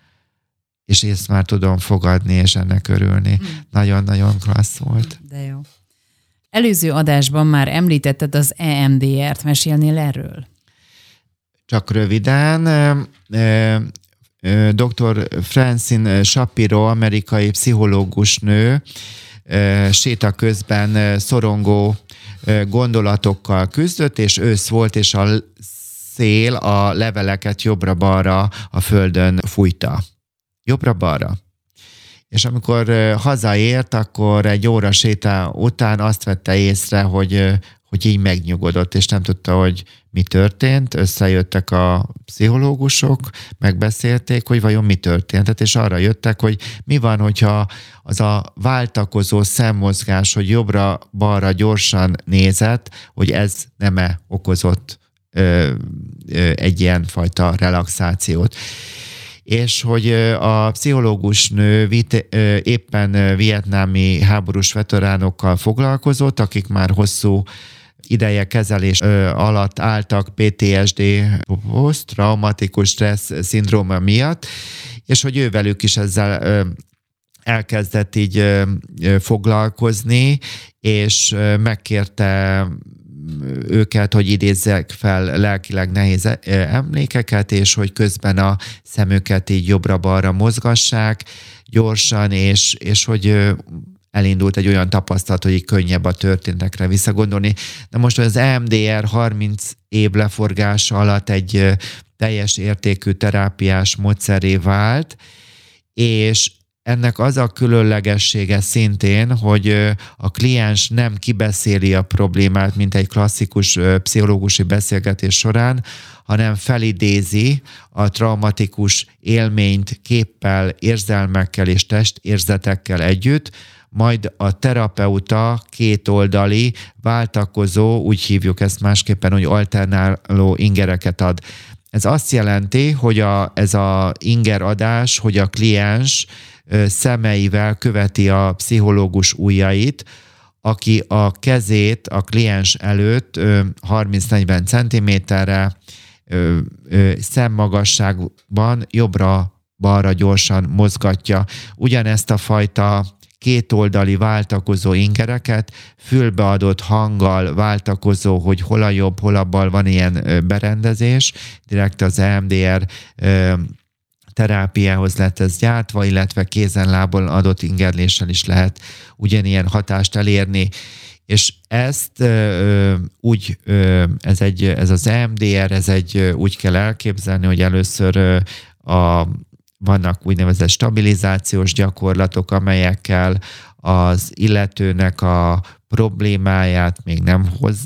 és ezt már tudom fogadni, és ennek örülni. Hmm. Nagyon-nagyon klassz volt. De jó. Előző adásban már említetted az EMDR-t, mesélnél erről? Csak röviden. Dr. Francine Shapiro, amerikai pszichológus nő, séta közben szorongó gondolatokkal küzdött, és ősz volt, és a szél a leveleket jobbra-balra a földön fújta jobbra-balra. És amikor hazaért, akkor egy óra sétál után azt vette észre, hogy, hogy így megnyugodott, és nem tudta, hogy mi történt. Összejöttek a pszichológusok, megbeszélték, hogy vajon mi történt. És arra jöttek, hogy mi van, hogyha az a váltakozó szemmozgás, hogy jobbra-balra gyorsan nézett, hogy ez nem-e okozott ö, ö, egy ilyen fajta relaxációt és hogy a pszichológus nő éppen vietnámi háborús veteránokkal foglalkozott, akik már hosszú ideje kezelés alatt álltak PTSD, posztraumatikus stressz szindróma miatt, és hogy ő velük is ezzel elkezdett így foglalkozni, és megkérte őket, hogy idézzek fel lelkileg nehéz e, emlékeket, és hogy közben a szemüket így jobbra-balra mozgassák gyorsan, és, és hogy elindult egy olyan tapasztalat, hogy így könnyebb a történtekre visszagondolni. De most az EMDR 30 év leforgása alatt egy teljes értékű terápiás módszeré vált, és ennek az a különlegessége szintén, hogy a kliens nem kibeszéli a problémát, mint egy klasszikus pszichológusi beszélgetés során, hanem felidézi a traumatikus élményt képpel, érzelmekkel és testérzetekkel együtt, majd a terapeuta kétoldali, váltakozó, úgy hívjuk ezt másképpen, hogy alternáló ingereket ad. Ez azt jelenti, hogy a, ez a inger adás, hogy a kliens szemeivel követi a pszichológus ujjait, aki a kezét a kliens előtt 30-40 centiméterre szemmagasságban jobbra-balra gyorsan mozgatja. Ugyanezt a fajta kétoldali váltakozó ingereket, fülbeadott hanggal váltakozó, hogy hol a jobb, hol a bal van ilyen berendezés, direkt az EMDR terápiához lett ez gyártva, illetve kézen-lábon adott ingerléssel is lehet ugyanilyen hatást elérni. És ezt ö, úgy, ö, ez, egy, ez az EMDR, ez egy, úgy kell elképzelni, hogy először ö, a, vannak úgynevezett stabilizációs gyakorlatok, amelyekkel az illetőnek a problémáját még nem, hoz,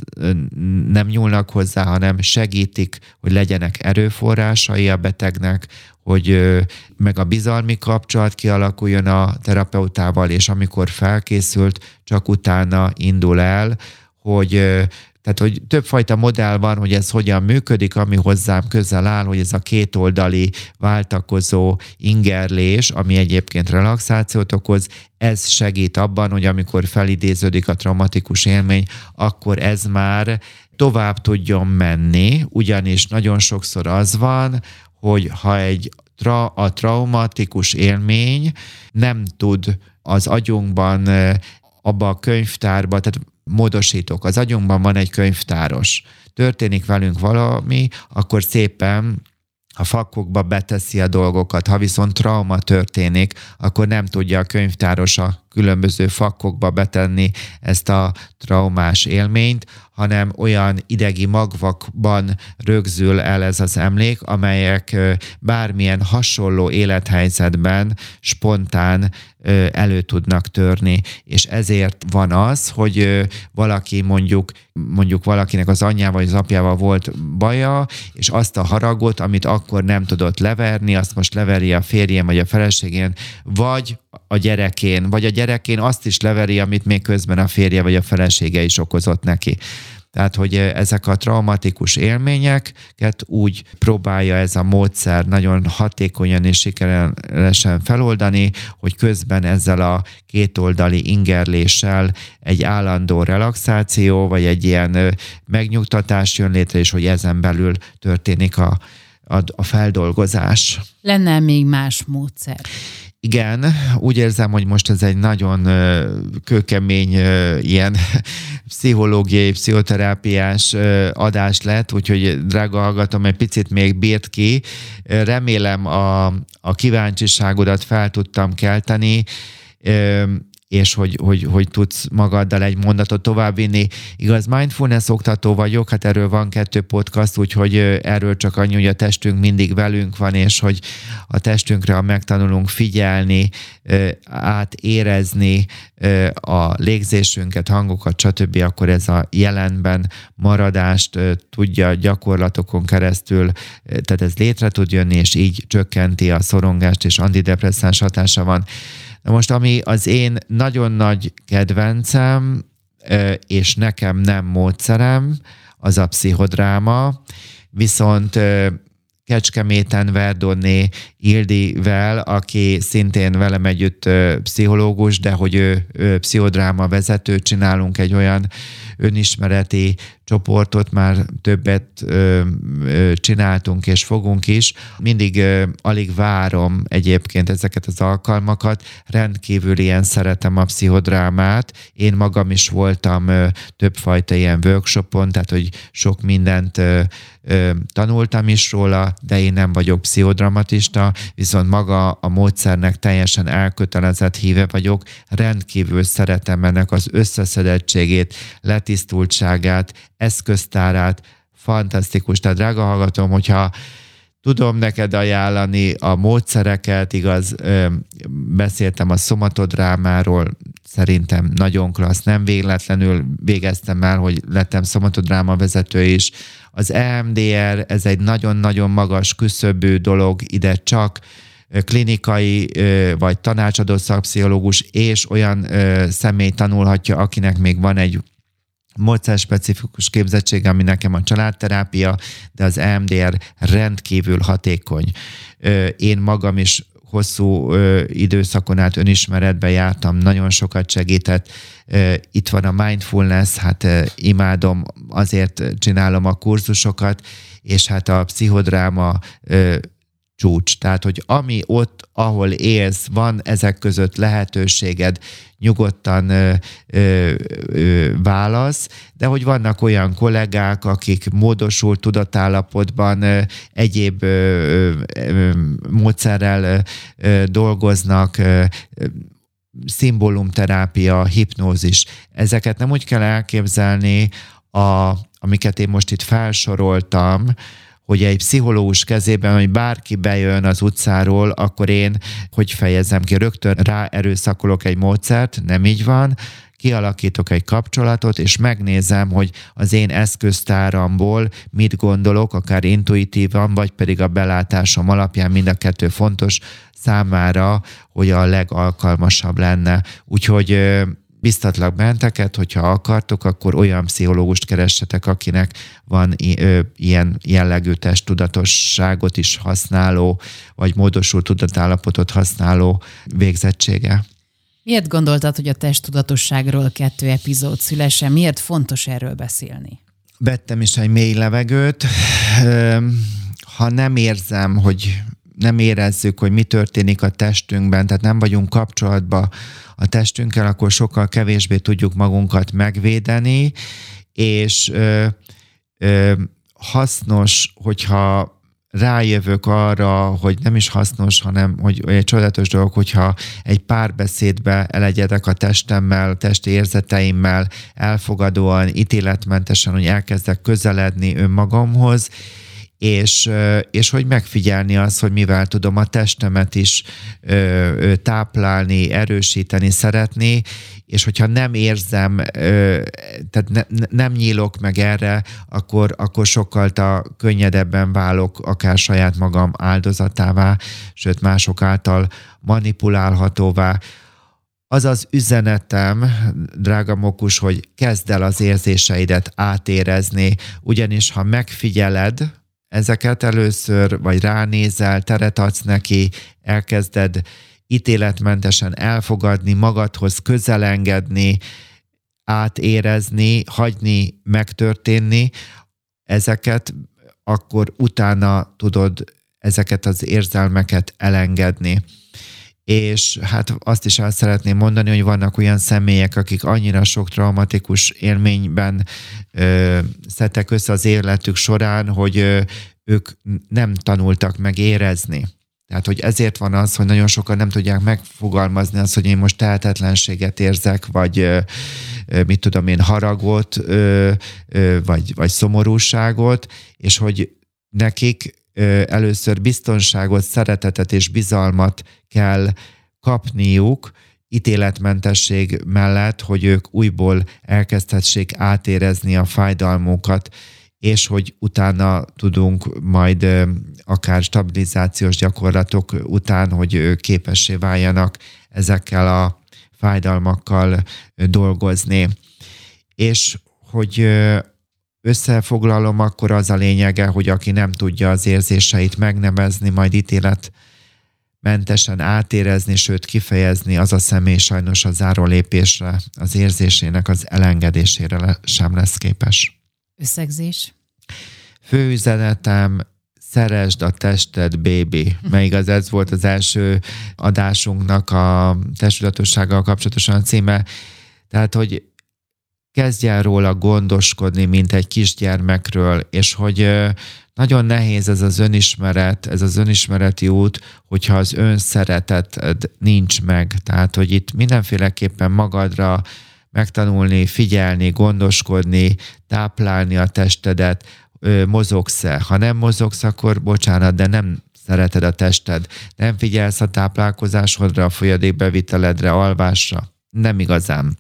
nem nyúlnak hozzá, hanem segítik, hogy legyenek erőforrásai a betegnek, hogy meg a bizalmi kapcsolat kialakuljon a terapeutával, és amikor felkészült, csak utána indul el, hogy tehát, hogy többfajta modell van, hogy ez hogyan működik, ami hozzám közel áll, hogy ez a kétoldali váltakozó ingerlés, ami egyébként relaxációt okoz, ez segít abban, hogy amikor felidéződik a traumatikus élmény, akkor ez már tovább tudjon menni, ugyanis nagyon sokszor az van, hogy ha egy tra- a traumatikus élmény nem tud az agyunkban abba a könyvtárba, tehát módosítok. Az agyunkban van egy könyvtáros. Történik velünk valami, akkor szépen a fakokba beteszi a dolgokat. Ha viszont trauma történik, akkor nem tudja a könyvtáros a különböző fakokba betenni ezt a traumás élményt, hanem olyan idegi magvakban rögzül el ez az emlék, amelyek bármilyen hasonló élethelyzetben spontán elő tudnak törni, és ezért van az, hogy valaki mondjuk, mondjuk valakinek az anyjával vagy az apjával volt baja, és azt a haragot, amit akkor nem tudott leverni, azt most leveri a férjén vagy a feleségén, vagy a gyerekén, vagy a gyerekén azt is leveri, amit még közben a férje vagy a felesége is okozott neki. Tehát, hogy ezek a traumatikus élményeket úgy próbálja ez a módszer nagyon hatékonyan és sikeresen feloldani, hogy közben ezzel a kétoldali ingerléssel egy állandó relaxáció, vagy egy ilyen megnyugtatás jön létre, és hogy ezen belül történik a, a, a feldolgozás. Lenne még más módszer? Igen, úgy érzem, hogy most ez egy nagyon kőkemény ilyen <laughs> pszichológiai, pszichoterápiás adás lett, úgyhogy drága hallgatom, egy picit még bírt ki. Remélem a, a kíváncsiságodat fel tudtam kelteni és hogy, hogy, hogy tudsz magaddal egy mondatot továbbvinni. Igaz, mindfulness oktató vagyok, hát erről van kettő podcast, úgyhogy erről csak annyi, hogy a testünk mindig velünk van, és hogy a testünkre, ha megtanulunk figyelni, átérezni a légzésünket, hangokat, stb., akkor ez a jelenben maradást tudja gyakorlatokon keresztül, tehát ez létre tud jönni, és így csökkenti a szorongást, és antidepresszáns hatása van. Na most, ami az én nagyon nagy kedvencem, és nekem nem módszerem, az a pszichodráma, viszont Kecskeméten Verdonné Ildivel, aki szintén velem együtt pszichológus, de hogy ő, ő pszichodráma vezető, csinálunk egy olyan önismereti csoportot, már többet ö, ö, csináltunk és fogunk is. Mindig ö, alig várom egyébként ezeket az alkalmakat. Rendkívül ilyen szeretem a pszichodrámát. Én magam is voltam ö, többfajta ilyen workshopon, tehát hogy sok mindent ö, ö, tanultam is róla, de én nem vagyok pszichodramatista, viszont maga a módszernek teljesen elkötelezett híve vagyok. Rendkívül szeretem ennek az összeszedettségét, letisztultságát, eszköztárát, fantasztikus. Tehát drága hallgatom, hogyha tudom neked ajánlani a módszereket, igaz, beszéltem a szomatodrámáról, szerintem nagyon klassz, nem véletlenül végeztem el, hogy lettem szomatodráma vezető is. Az EMDR, ez egy nagyon-nagyon magas küszöbű dolog, ide csak klinikai vagy tanácsadó szakpszichológus és olyan személy tanulhatja, akinek még van egy módszer specifikus képzettség, ami nekem a családterápia, de az EMDR rendkívül hatékony. Én magam is hosszú időszakon át önismeretbe jártam, nagyon sokat segített. Itt van a mindfulness, hát imádom, azért csinálom a kurzusokat, és hát a pszichodráma csúcs. Tehát, hogy ami ott, ahol élsz, van ezek között lehetőséged, nyugodtan ö, ö, ö, válasz, de hogy vannak olyan kollégák, akik módosult tudatállapotban ö, egyéb ö, ö, módszerrel ö, dolgoznak, ö, szimbólumterápia, hipnózis. Ezeket nem úgy kell elképzelni, a, amiket én most itt felsoroltam, hogy egy pszichológus kezében, hogy bárki bejön az utcáról, akkor én, hogy fejezem ki, rögtön ráerőszakolok egy módszert, nem így van, kialakítok egy kapcsolatot, és megnézem, hogy az én eszköztáramból mit gondolok, akár intuitívan, vagy pedig a belátásom alapján mind a kettő fontos számára, hogy a legalkalmasabb lenne. Úgyhogy biztatlak benteket, hogyha akartok, akkor olyan pszichológust keressetek, akinek van ilyen jellegű testtudatosságot is használó, vagy módosult tudatállapotot használó végzettsége. Miért gondoltad, hogy a testtudatosságról kettő epizód szülesen? Miért fontos erről beszélni? Vettem is egy mély levegőt. Ha nem érzem, hogy nem érezzük, hogy mi történik a testünkben, tehát nem vagyunk kapcsolatban a testünkkel, akkor sokkal kevésbé tudjuk magunkat megvédeni, és ö, ö, hasznos, hogyha rájövök arra, hogy nem is hasznos, hanem hogy egy csodálatos dolog, hogyha egy párbeszédbe elegyedek a testemmel, testi érzeteimmel, elfogadóan, ítéletmentesen, hogy elkezdek közeledni önmagamhoz, és, és hogy megfigyelni azt, hogy mivel tudom a testemet is táplálni, erősíteni, szeretni, és hogyha nem érzem, tehát ne, nem nyílok meg erre, akkor, akkor sokkal a könnyedebben válok akár saját magam áldozatává, sőt mások által manipulálhatóvá. Az az üzenetem, drága Mokus, hogy kezd el az érzéseidet átérezni, ugyanis ha megfigyeled, ezeket először, vagy ránézel, teret adsz neki, elkezded ítéletmentesen elfogadni, magadhoz közelengedni, átérezni, hagyni megtörténni, ezeket akkor utána tudod ezeket az érzelmeket elengedni és hát azt is el szeretném mondani, hogy vannak olyan személyek, akik annyira sok traumatikus élményben ö, szedtek össze az életük során, hogy ö, ők nem tanultak meg érezni. Tehát, hogy ezért van az, hogy nagyon sokan nem tudják megfogalmazni azt, hogy én most tehetetlenséget érzek, vagy mit tudom én, haragot, vagy, vagy szomorúságot, és hogy nekik először biztonságot, szeretetet és bizalmat kell kapniuk, ítéletmentesség mellett, hogy ők újból elkezdhessék átérezni a fájdalmukat, és hogy utána tudunk majd akár stabilizációs gyakorlatok után, hogy képessé váljanak ezekkel a fájdalmakkal dolgozni. És hogy összefoglalom, akkor az a lényege, hogy aki nem tudja az érzéseit megnevezni, majd ítélet mentesen átérezni, sőt kifejezni, az a személy sajnos a záró lépésre, az érzésének az elengedésére sem lesz képes. Összegzés? Főüzenetem, szeresd a tested, baby. Mert igaz, ez volt az első adásunknak a testtudatossággal kapcsolatosan a címe. Tehát, hogy kezdj el róla gondoskodni, mint egy kisgyermekről, és hogy nagyon nehéz ez az önismeret, ez az önismereti út, hogyha az önszereteted nincs meg. Tehát, hogy itt mindenféleképpen magadra megtanulni, figyelni, gondoskodni, táplálni a testedet, mozogsz-e. Ha nem mozogsz, akkor bocsánat, de nem szereted a tested. Nem figyelsz a táplálkozásodra, a folyadékbeviteledre, alvásra. Nem igazán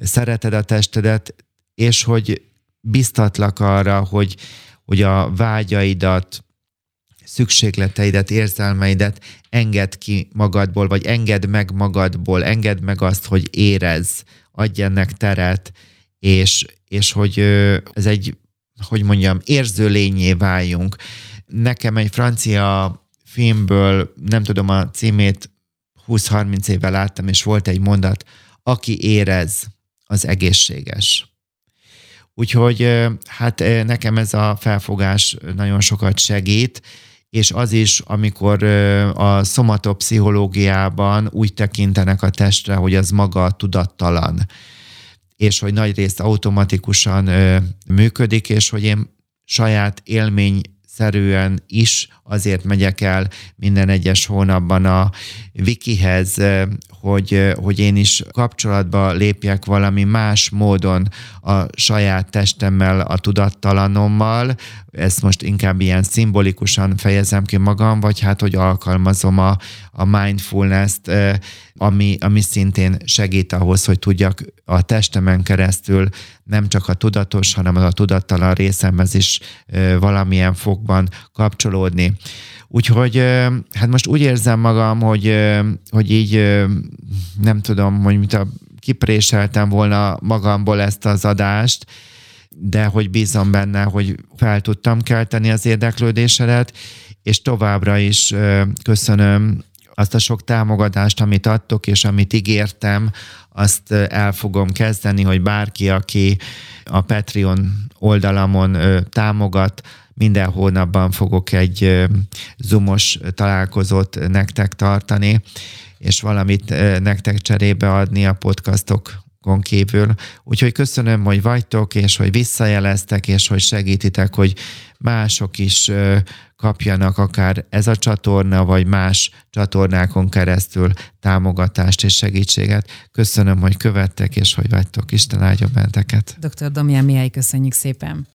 szereted a testedet, és hogy biztatlak arra, hogy, hogy a vágyaidat, szükségleteidet, érzelmeidet engedd ki magadból, vagy engedd meg magadból, engedd meg azt, hogy érez, adj ennek teret, és, és hogy ez egy, hogy mondjam, érző lényé váljunk. Nekem egy francia filmből, nem tudom a címét, 20-30 éve láttam, és volt egy mondat, aki érez, az egészséges. Úgyhogy hát nekem ez a felfogás nagyon sokat segít, és az is, amikor a szomatopszichológiában úgy tekintenek a testre, hogy az maga tudattalan, és hogy nagy részt automatikusan működik, és hogy én saját élmény szerűen is azért megyek el minden egyes hónapban a Wikihez, hogy, hogy én is kapcsolatba lépjek valami más módon a saját testemmel, a tudattalanommal, ezt most inkább ilyen szimbolikusan fejezem ki magam, vagy hát, hogy alkalmazom a, a mindfulness-t, ami, ami szintén segít ahhoz, hogy tudjak a testemen keresztül nem csak a tudatos, hanem a tudattalan részemhez is valamilyen fokban kapcsolódni. Úgyhogy hát most úgy érzem magam, hogy, hogy így nem tudom, hogy mit a kipréseltem volna magamból ezt az adást, de hogy bízom benne, hogy fel tudtam kelteni az érdeklődésedet, és továbbra is köszönöm azt a sok támogatást, amit adtok, és amit ígértem, azt el fogom kezdeni, hogy bárki, aki a Patreon oldalamon támogat, minden hónapban fogok egy zoomos találkozót nektek tartani, és valamit nektek cserébe adni a podcastokon kívül. Úgyhogy köszönöm, hogy vagytok, és hogy visszajeleztek, és hogy segítitek, hogy mások is kapjanak akár ez a csatorna, vagy más csatornákon keresztül támogatást és segítséget. Köszönöm, hogy követtek, és hogy vagytok. Isten áldja benteket. Dr. Domján Mihály, köszönjük szépen.